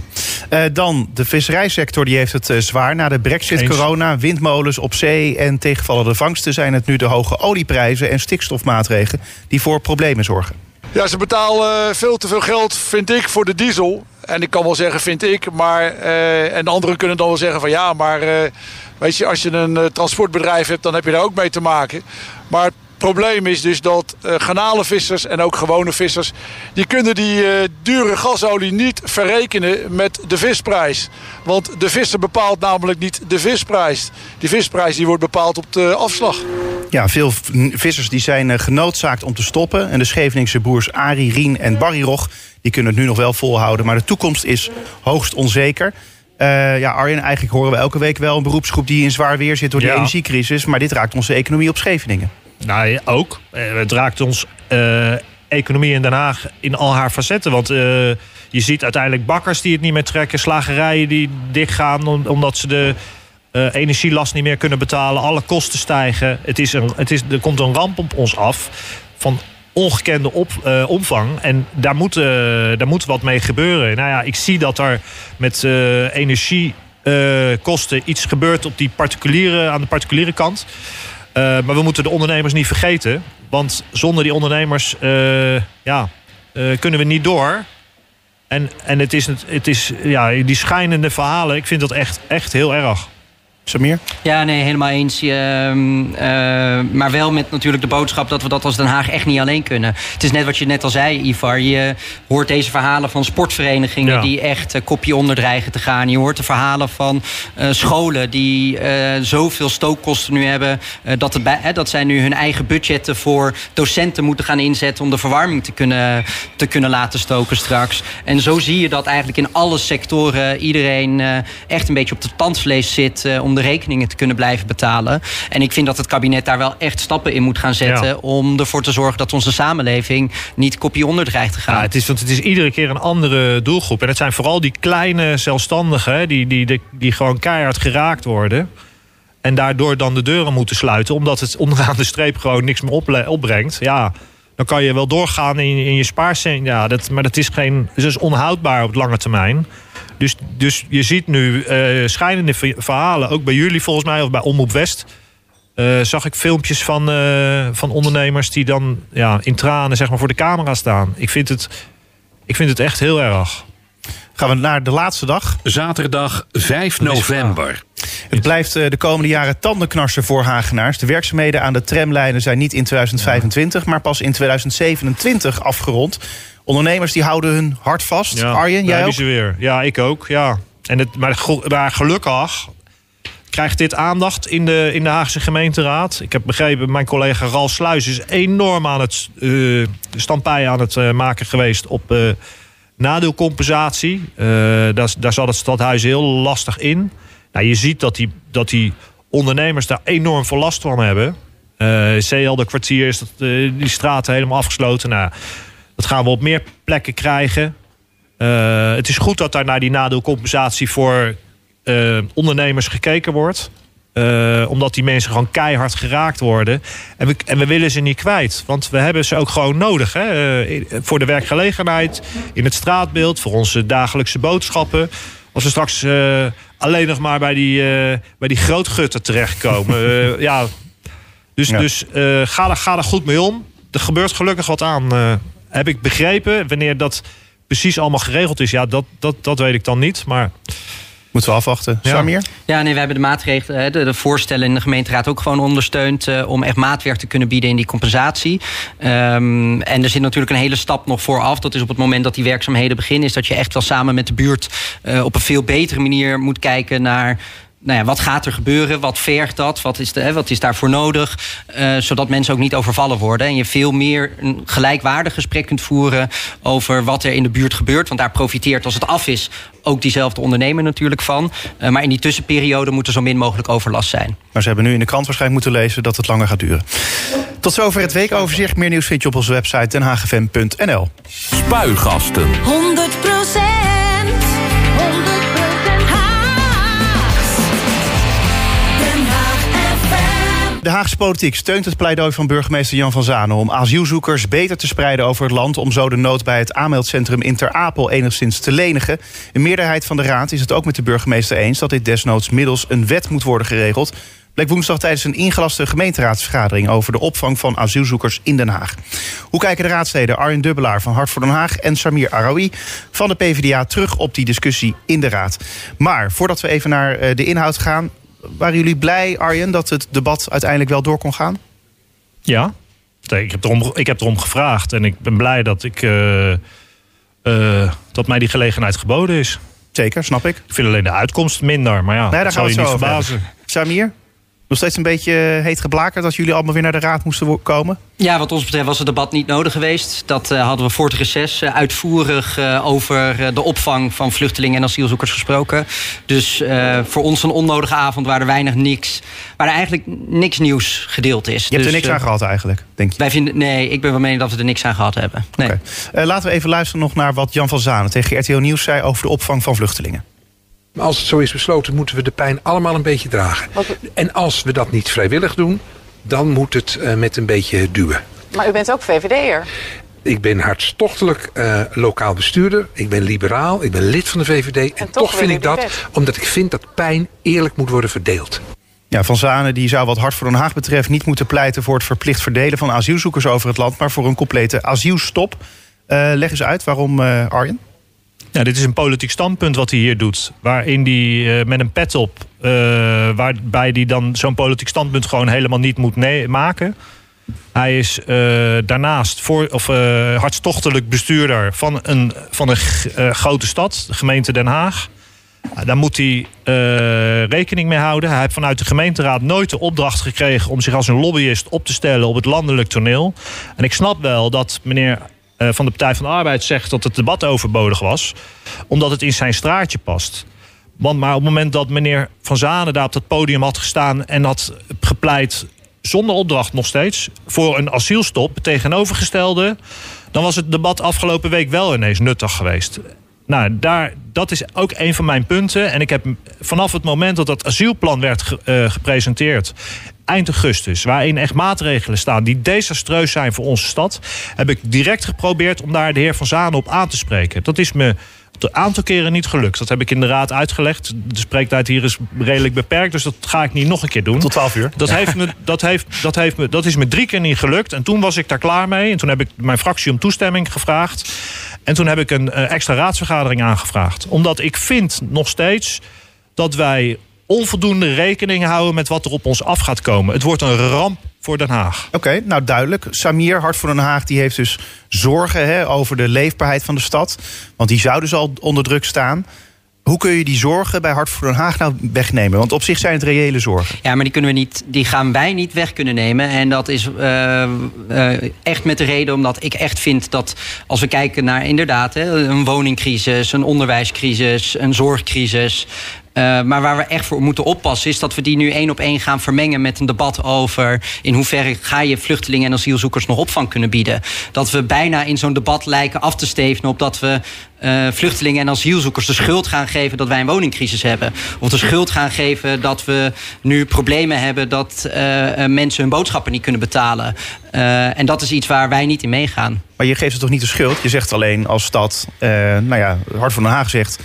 Speaker 2: Eh, dan, de visserijsector die heeft het zwaar. Na de brexit,
Speaker 4: Eens.
Speaker 2: corona, windmolens op zee en tegenvallende vangsten... zijn het nu de hoge olieprijzen en stikstofmaatregelen... die voor problemen zorgen.
Speaker 6: Ja, ze betalen veel te veel geld, vind ik, voor de diesel. En ik kan wel zeggen, vind ik, maar... eh, en anderen kunnen dan wel zeggen van ja, maar... eh, weet je, als je een eh, transportbedrijf hebt, dan heb je daar ook mee te maken. Maar het probleem is dus dat eh garnalenvissers en ook gewone vissers... die kunnen die eh, dure gasolie niet verrekenen met de visprijs. Want de visser bepaalt namelijk niet de visprijs. Die visprijs die wordt bepaald op de afslag.
Speaker 2: Ja, veel vissers die zijn eh, genoodzaakt om te stoppen. En de Scheveningse broers Arie, Rien en Barry Rog... die kunnen het nu nog wel volhouden. Maar de toekomst is hoogst onzeker. Eh, ja, Arjen, eigenlijk horen we elke week wel een beroepsgroep... die in zwaar weer zit door die
Speaker 4: Ja.
Speaker 2: energiecrisis. Maar dit raakt onze economie op Scheveningen.
Speaker 4: Nou, ja, ook. Eh, Het raakt ons economie in Den Haag in al haar facetten. Want je ziet uiteindelijk bakkers die het niet meer trekken, slagerijen die dichtgaan om- omdat ze de eh, energielast niet meer kunnen betalen. Alle kosten stijgen. Het is een, het is, er komt een ramp op ons af van ongekende op, eh, omvang. En daar moet, eh, daar moet wat mee gebeuren. Nou ja, ik zie dat er met energiekosten iets gebeurt op die particuliere, aan de particuliere kant. Maar we moeten de ondernemers niet vergeten. Want zonder die ondernemers ja, kunnen we niet door. En, en het is, het is ja, die schijnende verhalen, ik vind dat echt, echt heel erg.
Speaker 2: Samir?
Speaker 3: Ja, nee, helemaal eens. Ehm, eh, maar wel met natuurlijk de boodschap dat we dat als Den Haag echt niet alleen kunnen. Het is net wat je net al zei, Ivar. Je hoort deze verhalen van sportverenigingen
Speaker 4: Ja.
Speaker 3: die echt eh, kopje onder dreigen te gaan. Je hoort de verhalen van eh, scholen die zoveel stookkosten nu hebben. dat, het bij, dat zij nu hun eigen budgetten voor docenten moeten gaan inzetten om de verwarming te kunnen, te kunnen laten stoken straks. En zo zie je dat eigenlijk in alle sectoren iedereen echt een beetje op het tandvlees zit om de rekeningen te kunnen blijven betalen. En ik vind dat het kabinet daar wel echt stappen in moet gaan zetten
Speaker 4: Ja.
Speaker 3: om ervoor te zorgen dat onze samenleving niet kopje onder dreigt te gaan.
Speaker 4: Ja, het is, want het is iedere keer een andere doelgroep. En het zijn vooral die kleine zelfstandigen die, die, die, die gewoon keihard geraakt worden. En daardoor dan de deuren moeten sluiten, omdat het onderaan de streep gewoon niks meer opbrengt. Ja, dan kan je wel doorgaan in, in je spaarcent. Ja, dat, maar dat is, geen, dat is onhoudbaar op lange termijn. Dus, dus je ziet nu eh schijnende ver- verhalen, ook bij jullie volgens mij, of bij Omroep West. eh, zag ik filmpjes van, eh, van ondernemers die dan ja, in tranen zeg maar, voor de camera staan. Ik vind het, ik vind het echt heel erg.
Speaker 2: Gaan we naar de laatste dag.
Speaker 1: Zaterdag 5 november.
Speaker 2: Het blijft de komende jaren tandenknarsen voor Hagenaars. De werkzaamheden aan de tramlijnen zijn niet in 2025, maar pas in 2027 afgerond. Ondernemers die houden hun hart vast. Arjen,
Speaker 4: daar
Speaker 2: jij ook?
Speaker 4: ze weer. Ja, ik ook. Ja. En het, maar, gelukkig krijgt dit aandacht in de, in de Haagse gemeenteraad. Ik heb begrepen, mijn collega Ralf Sluis is enorm aan het uh, stampij aan het eh, maken geweest op eh, nadeelcompensatie. Daar, daar zat het stadhuis heel lastig in. Nou, je ziet dat die, dat die ondernemers daar enorm veel last van hebben. Eh Zeehelder kwartier is dat, die straten helemaal afgesloten. Nou, dat gaan we op meer plekken krijgen. Uh, het is goed dat daar naar die nadeelcompensatie voor uh, ondernemers gekeken wordt. Uh, Eh, omdat die mensen gewoon keihard geraakt worden. En we, en we willen ze niet kwijt. Want we hebben ze ook gewoon nodig. Hè? Eh, voor de werkgelegenheid, in het straatbeeld, voor onze dagelijkse boodschappen. Als we straks eh, alleen nog maar bij die, bij die grootgutten terechtkomen. ja. Dus,
Speaker 2: Ja.
Speaker 4: dus ga, er, ga er goed mee om. Er gebeurt gelukkig wat aan. Heb ik begrepen. Wanneer dat precies allemaal geregeld is, ja, dat, dat, dat weet ik dan niet. Maar
Speaker 2: Moeten we afwachten.
Speaker 4: Ja.
Speaker 2: Samir?
Speaker 3: Ja, nee, we hebben de maatregelen, hè, de, de voorstellen in de gemeenteraad ook gewoon ondersteund eh, om echt maatwerk te kunnen bieden in die compensatie. Ehm, en er zit natuurlijk een hele stap nog vooraf. Dat is op het moment dat die werkzaamheden beginnen, is dat je echt wel samen met de buurt eh, op een veel betere manier moet kijken naar. Nou ja, wat gaat er gebeuren? Wat vergt dat? Wat is, de, hè, wat is daarvoor nodig? Eh, zodat mensen ook niet overvallen worden. En je veel meer een gelijkwaardig gesprek kunt voeren over wat er in de buurt gebeurt. Want daar profiteert als het af is ook diezelfde ondernemer natuurlijk van. Eh, maar in die tussenperiode moet er zo min mogelijk overlast zijn.
Speaker 2: Maar ze hebben nu in de krant waarschijnlijk moeten lezen dat het langer gaat duren. Tot zover het weekoverzicht. Meer nieuws vind je op onze website denhagefm.nl.
Speaker 1: Spuigasten.
Speaker 7: 100%
Speaker 2: De Haagse politiek steunt het pleidooi van burgemeester Jan van Zanen... om asielzoekers beter te spreiden over het land... om zo de nood bij het aanmeldcentrum in Ter Apel enigszins te lenigen. Een meerderheid van de raad is het ook met de burgemeester eens... dat dit desnoods middels een wet moet worden geregeld... bleek woensdag tijdens een ingelaste gemeenteraadsvergadering... over de opvang van asielzoekers in Den Haag. Hoe kijken de raadsleden Arjen Dubbelaar van Hart voor Den Haag... en Samir Araoui van de PvdA terug op die discussie in de raad? Maar voordat we even naar eh, de inhoud gaan... waren jullie blij, Arjen, dat het debat uiteindelijk wel door kon gaan?
Speaker 4: ja, Nee, ik heb, erom, ik heb erom gevraagd. En ik ben blij dat, ik, eh, eh, dat mij die gelegenheid geboden is.
Speaker 2: Zeker, snap ik.
Speaker 4: Ik vind alleen de uitkomst minder. Maar ja,
Speaker 2: Nee, daar
Speaker 4: dat
Speaker 2: we
Speaker 4: je niet verbazen.
Speaker 2: Samir, nog steeds een beetje heet geblakerd... dat jullie allemaal weer naar de raad moesten komen?
Speaker 3: Ja, wat ons betreft was het debat niet nodig geweest. Dat eh, hadden we voor het reces eh, uitvoerig eh, over eh, de opvang van vluchtelingen en asielzoekers gesproken. Dus eh, voor ons een onnodige avond waar er weinig niks, waar er eigenlijk niks nieuws gedeeld is.
Speaker 2: Je hebt
Speaker 3: Dus,
Speaker 2: er niks
Speaker 3: eh,
Speaker 2: aan gehad eigenlijk, denk je?
Speaker 3: Wij vinden, nee, ik ben van mening dat we er niks aan gehad hebben. Nee.
Speaker 2: Eh, laten we even luisteren nog naar wat Jan van Zanen tegen RTO Nieuws zei... over de opvang van vluchtelingen.
Speaker 8: Maar Als het zo is besloten, moeten we de pijn allemaal een beetje dragen. En als we dat niet vrijwillig doen, dan moet het eh, met een beetje duwen.
Speaker 9: Maar u bent ook VVD'er.
Speaker 8: Ik ben hartstochtelijk eh, lokaal bestuurder. Ik ben liberaal. Ik ben lid van de VVD. En,
Speaker 9: toch
Speaker 8: vind ik dat,
Speaker 9: wet.
Speaker 8: omdat ik vind dat pijn eerlijk moet worden verdeeld.
Speaker 2: Ja, van Zanen die zou wat Hart voor Den Haag betreft... niet moeten pleiten voor het verplicht verdelen van asielzoekers over het land... maar voor een complete asielstop. Eh, leg eens uit waarom, eh, Arjen.
Speaker 4: Ja, dit is een politiek standpunt wat hij hier doet. Waarin hij eh, met een pet op, eh, waarbij hij dan zo'n politiek standpunt gewoon helemaal niet moet maken. Hij is eh, daarnaast voor, of, hartstochtelijk bestuurder van een, van een grote stad, de gemeente Den Haag. Daar moet hij rekening mee houden. Hij heeft vanuit de gemeenteraad nooit de opdracht gekregen om zich als een lobbyist op te stellen op het landelijk toneel. En ik snap wel dat meneer van de Partij van de Arbeid zegt dat het debat overbodig was, omdat het in zijn straatje past. Want maar op het moment dat meneer Van Zanen daar op dat podium had gestaan en had gepleit, zonder opdracht nog steeds, voor een asielstop, tegenovergestelde, dan was het debat afgelopen week wel ineens nuttig geweest. Nou, daar, dat is ook een van mijn punten. En ik heb vanaf het moment dat dat asielplan werd eh, gepresenteerd, eind augustus, waarin echt maatregelen staan die desastreus zijn voor onze stad, heb ik direct geprobeerd om daar de heer Van Zanen op aan te spreken. Dat is me een aantal keren niet gelukt. Dat heb ik in de raad uitgelegd. De spreektijd hier is redelijk beperkt, dus dat ga ik niet nog een keer doen.
Speaker 2: Tot 12 uur.
Speaker 4: Dat, heeft me, dat, heeft, dat, heeft me, dat is me drie keer niet gelukt. En toen was ik daar klaar mee. En toen heb ik mijn fractie om toestemming gevraagd. En toen heb ik een eh, extra raadsvergadering aangevraagd. Omdat ik vind nog steeds dat wij onvoldoende rekening houden met wat er op ons af gaat komen. Het wordt een ramp voor Den Haag.
Speaker 2: Oké, nou duidelijk. Samir, Hart voor Den Haag, die heeft dus zorgen hè, over de leefbaarheid van de stad. Want die zou dus al onder druk staan. Hoe kun je die zorgen bij Hart voor Den Haag nou wegnemen? Want op zich zijn het reële zorgen.
Speaker 3: Ja, maar die, kunnen we niet, die gaan wij niet weg kunnen nemen. En dat is eh, eh, echt met de reden omdat ik echt vind dat als we kijken naar inderdaad hè, een woningcrisis, een onderwijscrisis, een zorgcrisis. Eh, maar waar we echt voor moeten oppassen is dat we die nu één op één gaan vermengen met een debat over in hoeverre ga je vluchtelingen en asielzoekers nog opvang kunnen bieden. Dat we bijna in zo'n debat lijken af te stevenen op dat we eh, vluchtelingen en asielzoekers de schuld gaan geven dat wij een woningcrisis hebben. Of de schuld gaan geven dat we nu problemen hebben dat eh, mensen hun boodschappen niet kunnen betalen. En dat is iets waar wij niet in meegaan.
Speaker 2: Maar je geeft ze toch niet de schuld? Je zegt alleen als stad, nou ja, Hart van Den Haag zegt...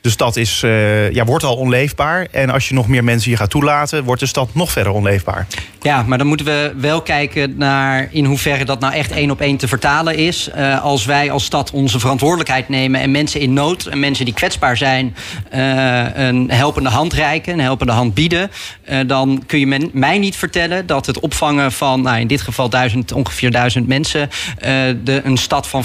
Speaker 2: de stad is, eh, ja, wordt al onleefbaar. En als je nog meer mensen hier gaat toelaten... wordt de stad nog verder onleefbaar.
Speaker 3: Ja, maar dan moeten we wel kijken naar in hoeverre dat nou echt één op één te vertalen is. Eh, als wij als stad onze verantwoordelijkheid nemen en mensen in nood en mensen die kwetsbaar zijn eh, een helpende hand reiken, een helpende hand bieden, dan kun je mij niet vertellen dat het opvangen van, nou in dit geval duizend, ongeveer duizend mensen, de, een stad van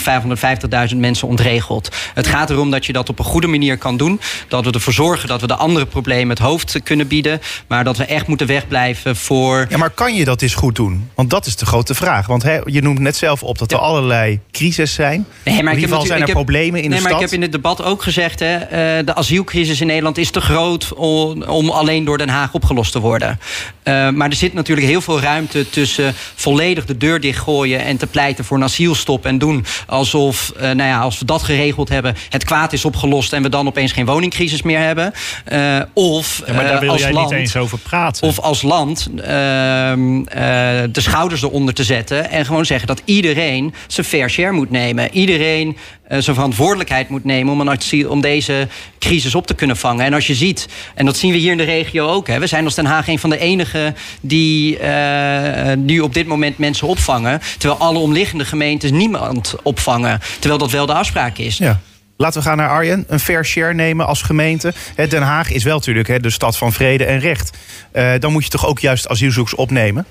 Speaker 3: 550.000 mensen ontregelt. Het gaat erom dat je dat op een goede manier kan doen, dat we ervoor zorgen dat we de andere problemen het hoofd kunnen bieden, maar dat we echt moeten wegblijven voor.
Speaker 2: Ja, maar kan je dat eens goed doen? Want dat is de grote vraag. Want je noemt net zelf op dat er allerlei crises zijn.
Speaker 3: Nee, maar
Speaker 2: in ieder geval zijn er
Speaker 3: heb-
Speaker 2: problemen in
Speaker 3: nee,
Speaker 2: de
Speaker 3: maar
Speaker 2: stad.
Speaker 3: ik heb in het debat ook gezegd... Hè, eh, de asielcrisis in Nederland is te groot om, om alleen door Den Haag opgelost te worden. Eh, maar er zit natuurlijk heel veel ruimte tussen volledig de deur dichtgooien... en te pleiten voor een asielstop en doen alsof, eh, nou ja, als we dat geregeld hebben... het kwaad is opgelost en we dan opeens geen woningcrisis meer hebben. Eh, of
Speaker 4: Ja, maar daar
Speaker 3: eh,
Speaker 4: wil
Speaker 3: als
Speaker 4: jij
Speaker 3: land,
Speaker 4: niet eens over praten.
Speaker 3: of als land ehm, eh, de schouders eronder te zetten. En gewoon zeggen dat iedereen zijn fair share moet nemen. Iedereen eh, zijn verantwoordelijkheid moet nemen om, een, om deze crisis op te kunnen vangen. En als je ziet, en dat zien we hier in de regio ook. Hè, we zijn als Den Haag een van de enigen die eh, nu op dit moment mensen opvangen. Terwijl alle omliggende gemeentes niemand opvangen. Terwijl dat wel de afspraak is.
Speaker 2: Ja. Laten we gaan naar Arjen. Een fair share nemen als gemeente. Den Haag is wel natuurlijk de stad van vrede en recht. Eh, dan moet je toch ook juist asielzoekers opnemen?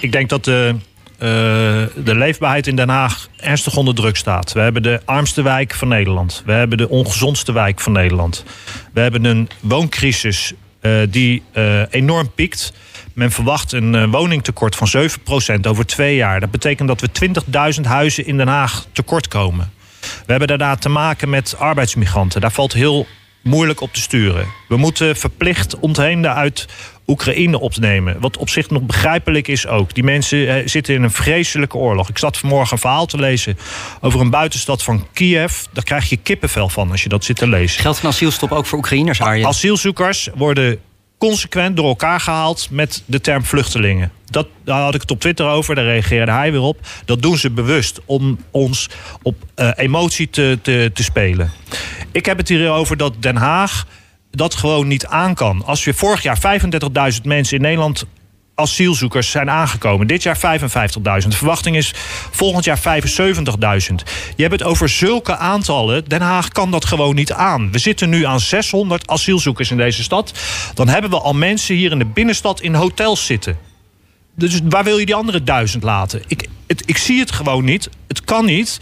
Speaker 4: Ik denk dat de, eh, de leefbaarheid in Den Haag ernstig onder druk staat. We hebben de armste wijk van Nederland. We hebben de ongezondste wijk van Nederland. We hebben een wooncrisis eh, die enorm piekt. Men verwacht een woningtekort van 7% over twee jaar. Dat betekent dat we 20.000 huizen in Den Haag tekort komen. We hebben daarna te maken met arbeidsmigranten. Daar valt heel moeilijk op te sturen. We moeten verplicht ontheemden uit Oekraïne opnemen. Wat op zich nog begrijpelijk is ook. Die mensen eh, zitten in een vreselijke oorlog. Ik zat vanmorgen een verhaal te lezen over een buitenstad van Kiev. Daar krijg je kippenvel van als je dat zit te lezen.
Speaker 3: Geldt een asielstop ook voor Oekraïners, Arjen?
Speaker 4: Asielzoekers worden consequent door elkaar gehaald met de term vluchtelingen. Dat, daar had ik het op Twitter over, daar reageerde hij weer op. Dat doen ze bewust om ons op eh, emotie te, te, te spelen. Ik heb het hier over dat Den Haag dat gewoon niet aan kan. Als we vorig jaar 35.000 mensen in Nederland asielzoekers zijn aangekomen. Dit jaar 55.000. De verwachting is volgend jaar 75.000. Je hebt het over zulke aantallen. Den Haag kan dat gewoon niet aan. We zitten nu aan 600 asielzoekers in deze stad. Dan hebben we al mensen hier in de binnenstad in hotels zitten. Dus waar wil je die andere duizend laten? Ik, het, ik zie het gewoon niet. Het kan niet.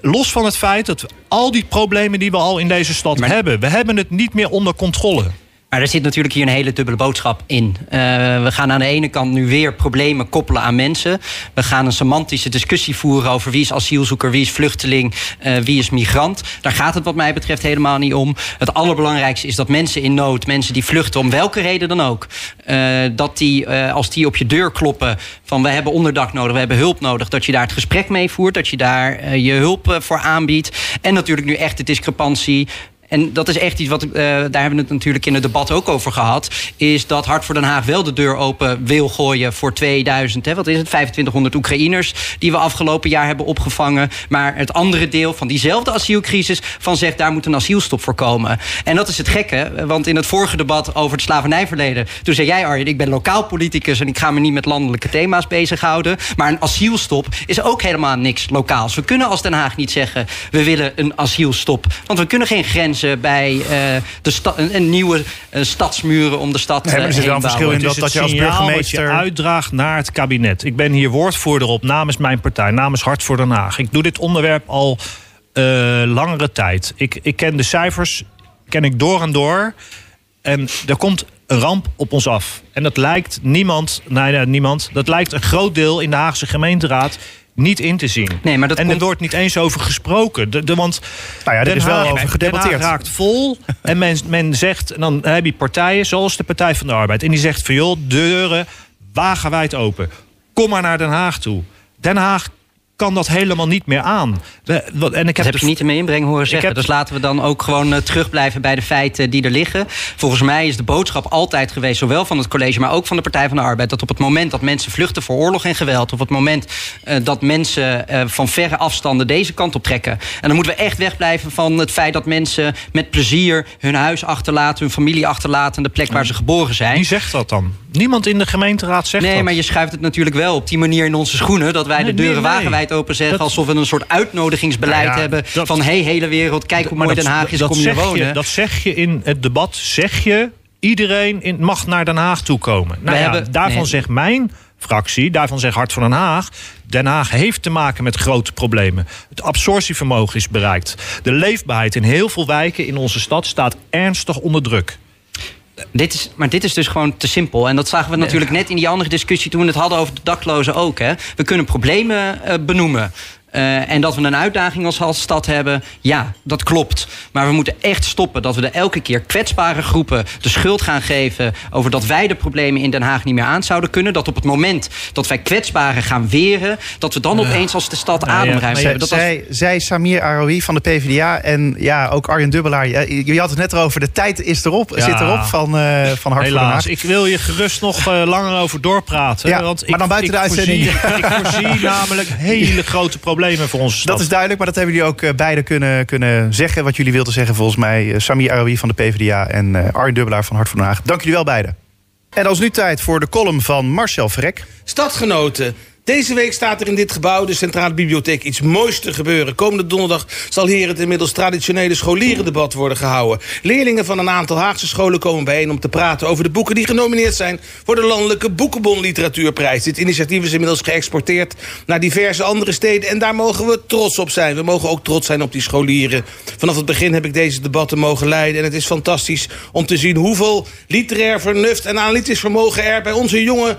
Speaker 4: Los van het feit dat al die problemen die we al in deze stad
Speaker 3: Maar-
Speaker 4: hebben... we hebben het niet meer onder controle.
Speaker 3: Maar er zit natuurlijk hier een hele dubbele boodschap in. Eh, we gaan aan de ene kant nu weer problemen koppelen aan mensen. We gaan een semantische discussie voeren over wie is asielzoeker, wie is vluchteling, eh, wie is migrant. Daar gaat het wat mij betreft helemaal niet om. Het allerbelangrijkste is dat mensen in nood, mensen die vluchten om welke reden dan ook, eh, dat die als die op je deur kloppen van we hebben onderdak nodig, we hebben hulp nodig, dat je daar het gesprek mee voert, dat je daar je hulp voor aanbiedt. En natuurlijk nu echt de discrepantie en dat is echt iets wat, eh, daar hebben we het natuurlijk in het debat ook over gehad. Is dat Hart voor Den Haag wel de deur open wil gooien voor 2000, hè, wat is het, 2500 Oekraïners die we afgelopen jaar hebben opgevangen. Maar het andere deel van diezelfde asielcrisis van zegt daar moet een asielstop voor komen. En dat is het gekke, want in het vorige debat over het slavernijverleden, toen zei jij Arjen, ik ben lokaal politicus en ik ga me niet met landelijke thema's bezighouden. Maar een asielstop is ook helemaal niks lokaals. We kunnen als Den Haag niet zeggen we willen een asielstop. Want we kunnen geen bij eh, de sta- een, een nieuwe eh, stadsmuren om de stad
Speaker 2: Nee, er wel
Speaker 3: heen
Speaker 2: een verschil in
Speaker 4: Het
Speaker 2: dat-
Speaker 4: is
Speaker 2: dat je als burgemeester-
Speaker 4: je uitdraagt naar het kabinet. Ik ben hier woordvoerder op namens mijn partij, namens Hart voor Den Haag. Ik doe dit onderwerp al eh, langere tijd. Ik, ik ken de cijfers, ken ik door en door. En er komt een ramp op ons af. En dat lijkt niemand, nee, nee, niemand, dat lijkt een groot deel in de Haagse gemeenteraad niet in te zien.
Speaker 3: Nee, maar dat
Speaker 4: en
Speaker 3: komt-
Speaker 4: er wordt niet eens over gesproken. De, de, want
Speaker 2: Nou ja, er
Speaker 4: Den
Speaker 2: is wel
Speaker 4: Haag-
Speaker 2: over gedebatteerd.
Speaker 4: Den Haag raakt vol en men, men zegt... en dan heb je partijen zoals de Partij van de Arbeid... en die zegt van joh, deuren wagenwijd open. Kom maar naar Den Haag toe. Den Haag kan dat helemaal niet meer aan. We- en ik
Speaker 3: Dat
Speaker 4: heb
Speaker 3: heb
Speaker 4: de-
Speaker 3: je niet in mijn inbreng horen zeggen.
Speaker 4: heb-
Speaker 3: Dus laten we dan ook gewoon eh, terugblijven bij de feiten die er liggen. Volgens mij is de boodschap altijd geweest, zowel van het college, maar ook van de Partij van de Arbeid, dat op het moment dat mensen vluchten voor oorlog en geweld, op het moment eh, dat mensen eh, van verre afstanden deze kant op trekken. En dan moeten we echt wegblijven van het feit dat mensen met plezier hun huis achterlaten, hun familie achterlaten, de plek waar ze geboren zijn.
Speaker 4: Wie zegt dat dan? Niemand in de gemeenteraad zegt
Speaker 3: Nee,
Speaker 4: dat.
Speaker 3: maar je schuift het natuurlijk wel op die manier in onze schoenen. Dat wij de deuren
Speaker 4: nee, nee.
Speaker 3: wagenwijd openzetten.
Speaker 4: Dat-
Speaker 3: Alsof we een soort uitnodigingsbeleid
Speaker 4: Nou ja,
Speaker 3: hebben.
Speaker 4: dat-
Speaker 3: van hé, hey, hele wereld, kijk hoe
Speaker 4: Maar
Speaker 3: mooi Den Haag is,
Speaker 4: dat
Speaker 3: kom hier wonen.
Speaker 4: Je, dat zeg je in het debat, zeg je... iedereen in, mag naar Den Haag toe komen. Nou
Speaker 3: We
Speaker 4: ja,
Speaker 3: hebben-
Speaker 4: daarvan
Speaker 3: nee.
Speaker 4: zegt mijn fractie, daarvan zegt Hart van Den Haag... Den Haag heeft te maken met grote problemen. Het absorptievermogen is bereikt. De leefbaarheid in heel veel wijken in onze stad staat ernstig onder druk.
Speaker 3: Dit is, maar dit is dus gewoon te simpel. En dat zagen we natuurlijk net in die andere discussie... toen we het hadden over de daklozen ook. Hè. We kunnen problemen eh, benoemen. Eh, en dat we een uitdaging als, als stad hebben, ja, dat klopt. Maar we moeten echt stoppen dat we er elke keer kwetsbare groepen de schuld gaan geven over dat wij de problemen in Den Haag niet meer aan zouden kunnen. Dat op het moment dat wij kwetsbaren gaan weren, dat we dan opeens als de stad ademruimte
Speaker 2: Zij,
Speaker 3: hebben. Dat was-
Speaker 2: zij, zij Samir Aroui van de PvdA en ja, ook Arjen Dubbelaar. Je je had het net erover, de tijd is erop,
Speaker 4: Ja.
Speaker 2: zit erop van, eh van Hart voor Den Haag.
Speaker 4: Helaas, ik wil je gerust nog eh, langer over doorpraten.
Speaker 2: Ja,
Speaker 4: want
Speaker 2: maar
Speaker 4: ik,
Speaker 2: dan buiten
Speaker 4: ik
Speaker 2: de uitzending.
Speaker 4: Voorzie, ik voorzie namelijk hele grote problemen voor stad.
Speaker 2: Dat is duidelijk, maar dat hebben jullie ook eh, beide kunnen, kunnen zeggen. Wat jullie wilden zeggen volgens mij. Eh, Samir Aroui van de PvdA en eh Arjen Dubbelaar van Hart voor Den Haag. Dank jullie wel beiden. En dan is nu tijd voor de column van Marcel Vrek.
Speaker 9: Stadgenoten. Deze week staat er in dit gebouw, de Centrale Bibliotheek, iets moois te gebeuren. Komende donderdag zal hier het inmiddels traditionele scholierendebat worden gehouden. Leerlingen van een aantal Haagse scholen komen bijeen om te praten over de boeken die genomineerd zijn voor de Landelijke Boekenbon Literatuurprijs. Dit initiatief is inmiddels geëxporteerd naar diverse andere steden en daar mogen we trots op zijn. We mogen ook trots zijn op die scholieren. Vanaf het begin heb ik deze debatten mogen leiden en het is fantastisch om te zien hoeveel literair vernuft en analytisch vermogen er bij onze jonge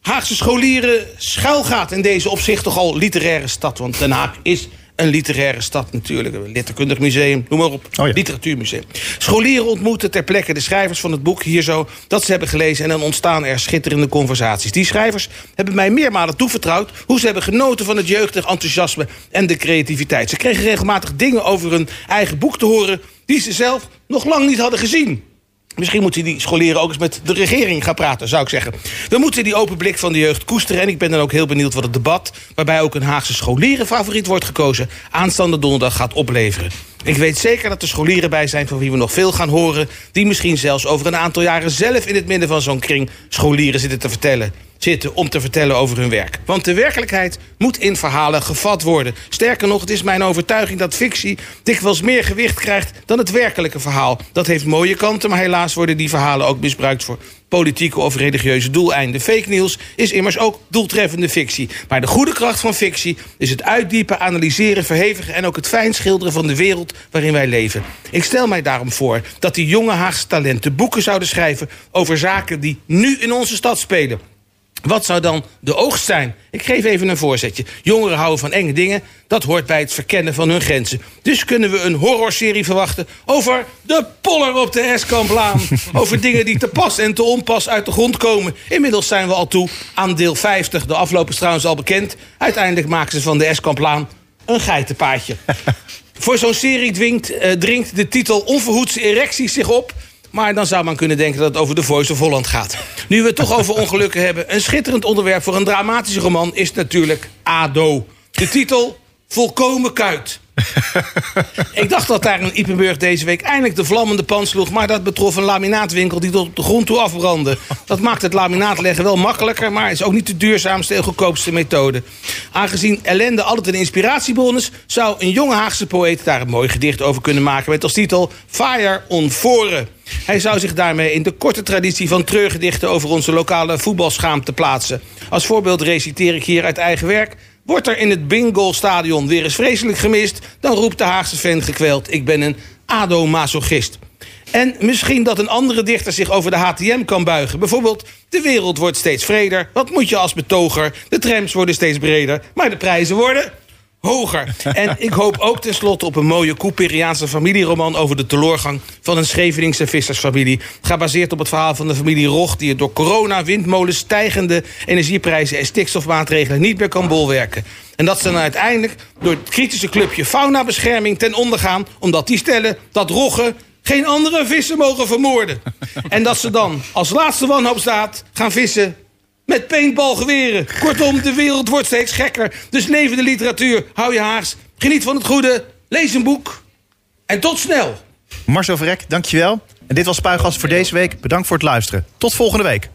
Speaker 9: Haagse scholieren schuilgaat in deze op zich toch al literaire stad. Want Den Haag is een literaire stad natuurlijk. Een letterkundig museum, noem maar op.
Speaker 2: Oh ja.
Speaker 9: Literatuurmuseum. Scholieren ontmoeten ter plekke de schrijvers van het boek hier zo... dat ze hebben gelezen en dan ontstaan er schitterende conversaties. Die schrijvers hebben mij meermalen toevertrouwd... hoe ze hebben genoten van het jeugdig enthousiasme en de creativiteit. Ze kregen regelmatig dingen over hun eigen boek te horen... die ze zelf nog lang niet hadden gezien. Misschien moeten die scholieren ook eens met de regering gaan praten, zou ik zeggen. We moeten die open blik van de jeugd koesteren. En ik ben dan ook heel benieuwd wat het debat, waarbij ook een Haagse scholierenfavoriet wordt gekozen, aanstaande donderdag gaat opleveren. Ik weet zeker dat er scholieren bij zijn van wie we nog veel gaan horen, die misschien zelfs over een aantal jaren zelf in het midden van zo'n kring scholieren zitten te vertellen. Zitten om te vertellen over hun werk. Want de werkelijkheid moet in verhalen gevat worden. Sterker nog, het is mijn overtuiging dat fictie dikwijls meer gewicht krijgt dan het werkelijke verhaal. Dat heeft mooie kanten, maar helaas worden die verhalen ook misbruikt voor politieke of religieuze doeleinden. Fake news is immers ook doeltreffende fictie. Maar de goede kracht van fictie is het uitdiepen, analyseren, verhevigen... en ook het fijn schilderen van de wereld waarin wij leven. Ik stel mij daarom voor dat die jonge Haagse talenten boeken zouden schrijven... over zaken die nu in onze stad spelen. Wat zou dan de oogst zijn? Ik geef even een voorzetje. Jongeren houden van enge dingen. Dat hoort bij het verkennen van hun grenzen. Dus kunnen we een horrorserie verwachten over de poller op de Eskamplaan. over dingen die te pas en te onpas uit de grond komen. Inmiddels zijn we al toe aan deel 50. De afloop is trouwens al bekend. Uiteindelijk maken ze van de Eskamplaan een geitenpaadje. Voor zo'n serie dwingt, eh, dringt de titel Onverhoedse erecties zich op. Maar dan zou man kunnen denken dat het over The Voice of Holland gaat. Nu we het toch over ongelukken hebben... een schitterend onderwerp voor een dramatische roman is natuurlijk ADO. De titel Volkomen Kuit. Ik dacht dat daar in Ipenburg deze week eindelijk de vlammende pan sloeg... maar dat betrof een laminaatwinkel die tot op de grond toe afbrandde. Dat maakt het laminaatleggen wel makkelijker... maar is ook niet de duurzaamste en goedkoopste methode. Aangezien ellende altijd een inspiratiebron is... zou een jonge Haagse poëet daar een mooi gedicht over kunnen maken... met als titel Fire on Foren. Hij zou zich daarmee in de korte traditie van treurgedichten... over onze lokale voetbalschaamte plaatsen. Als voorbeeld reciteer ik hier uit eigen werk... Wordt er in het Bingo-stadion weer eens vreselijk gemist... dan roept de Haagse fan gekweld... ik ben een ADO-masochist. En misschien dat een andere dichter zich over de HTM kan buigen. Bijvoorbeeld, de wereld wordt steeds vreder. Wat moet je als betoger? De trams worden steeds breder, maar de prijzen worden hoger. En ik hoop ook tenslotte op een mooie Cooperiaanse familieroman... over de teloorgang van een Scheveningse vissersfamilie. Gebaseerd op het verhaal van de familie Rog... die het door corona, windmolens, stijgende energieprijzen... en stikstofmaatregelen niet meer kan bolwerken. En dat ze dan uiteindelijk door het kritische clubje faunabescherming ten onder gaan... omdat die stellen dat roggen geen andere vissen mogen vermoorden. En dat ze dan als laatste wanhoopsdaad gaan vissen met paintballgeweren. Kortom, de wereld wordt steeds gekker. Dus leven de literatuur, hou je haars, geniet van het goede, lees een boek en tot snel.
Speaker 2: Marcel Verrek, dankjewel. En dit was Spuigas voor deze week. Bedankt voor het luisteren. Tot volgende week.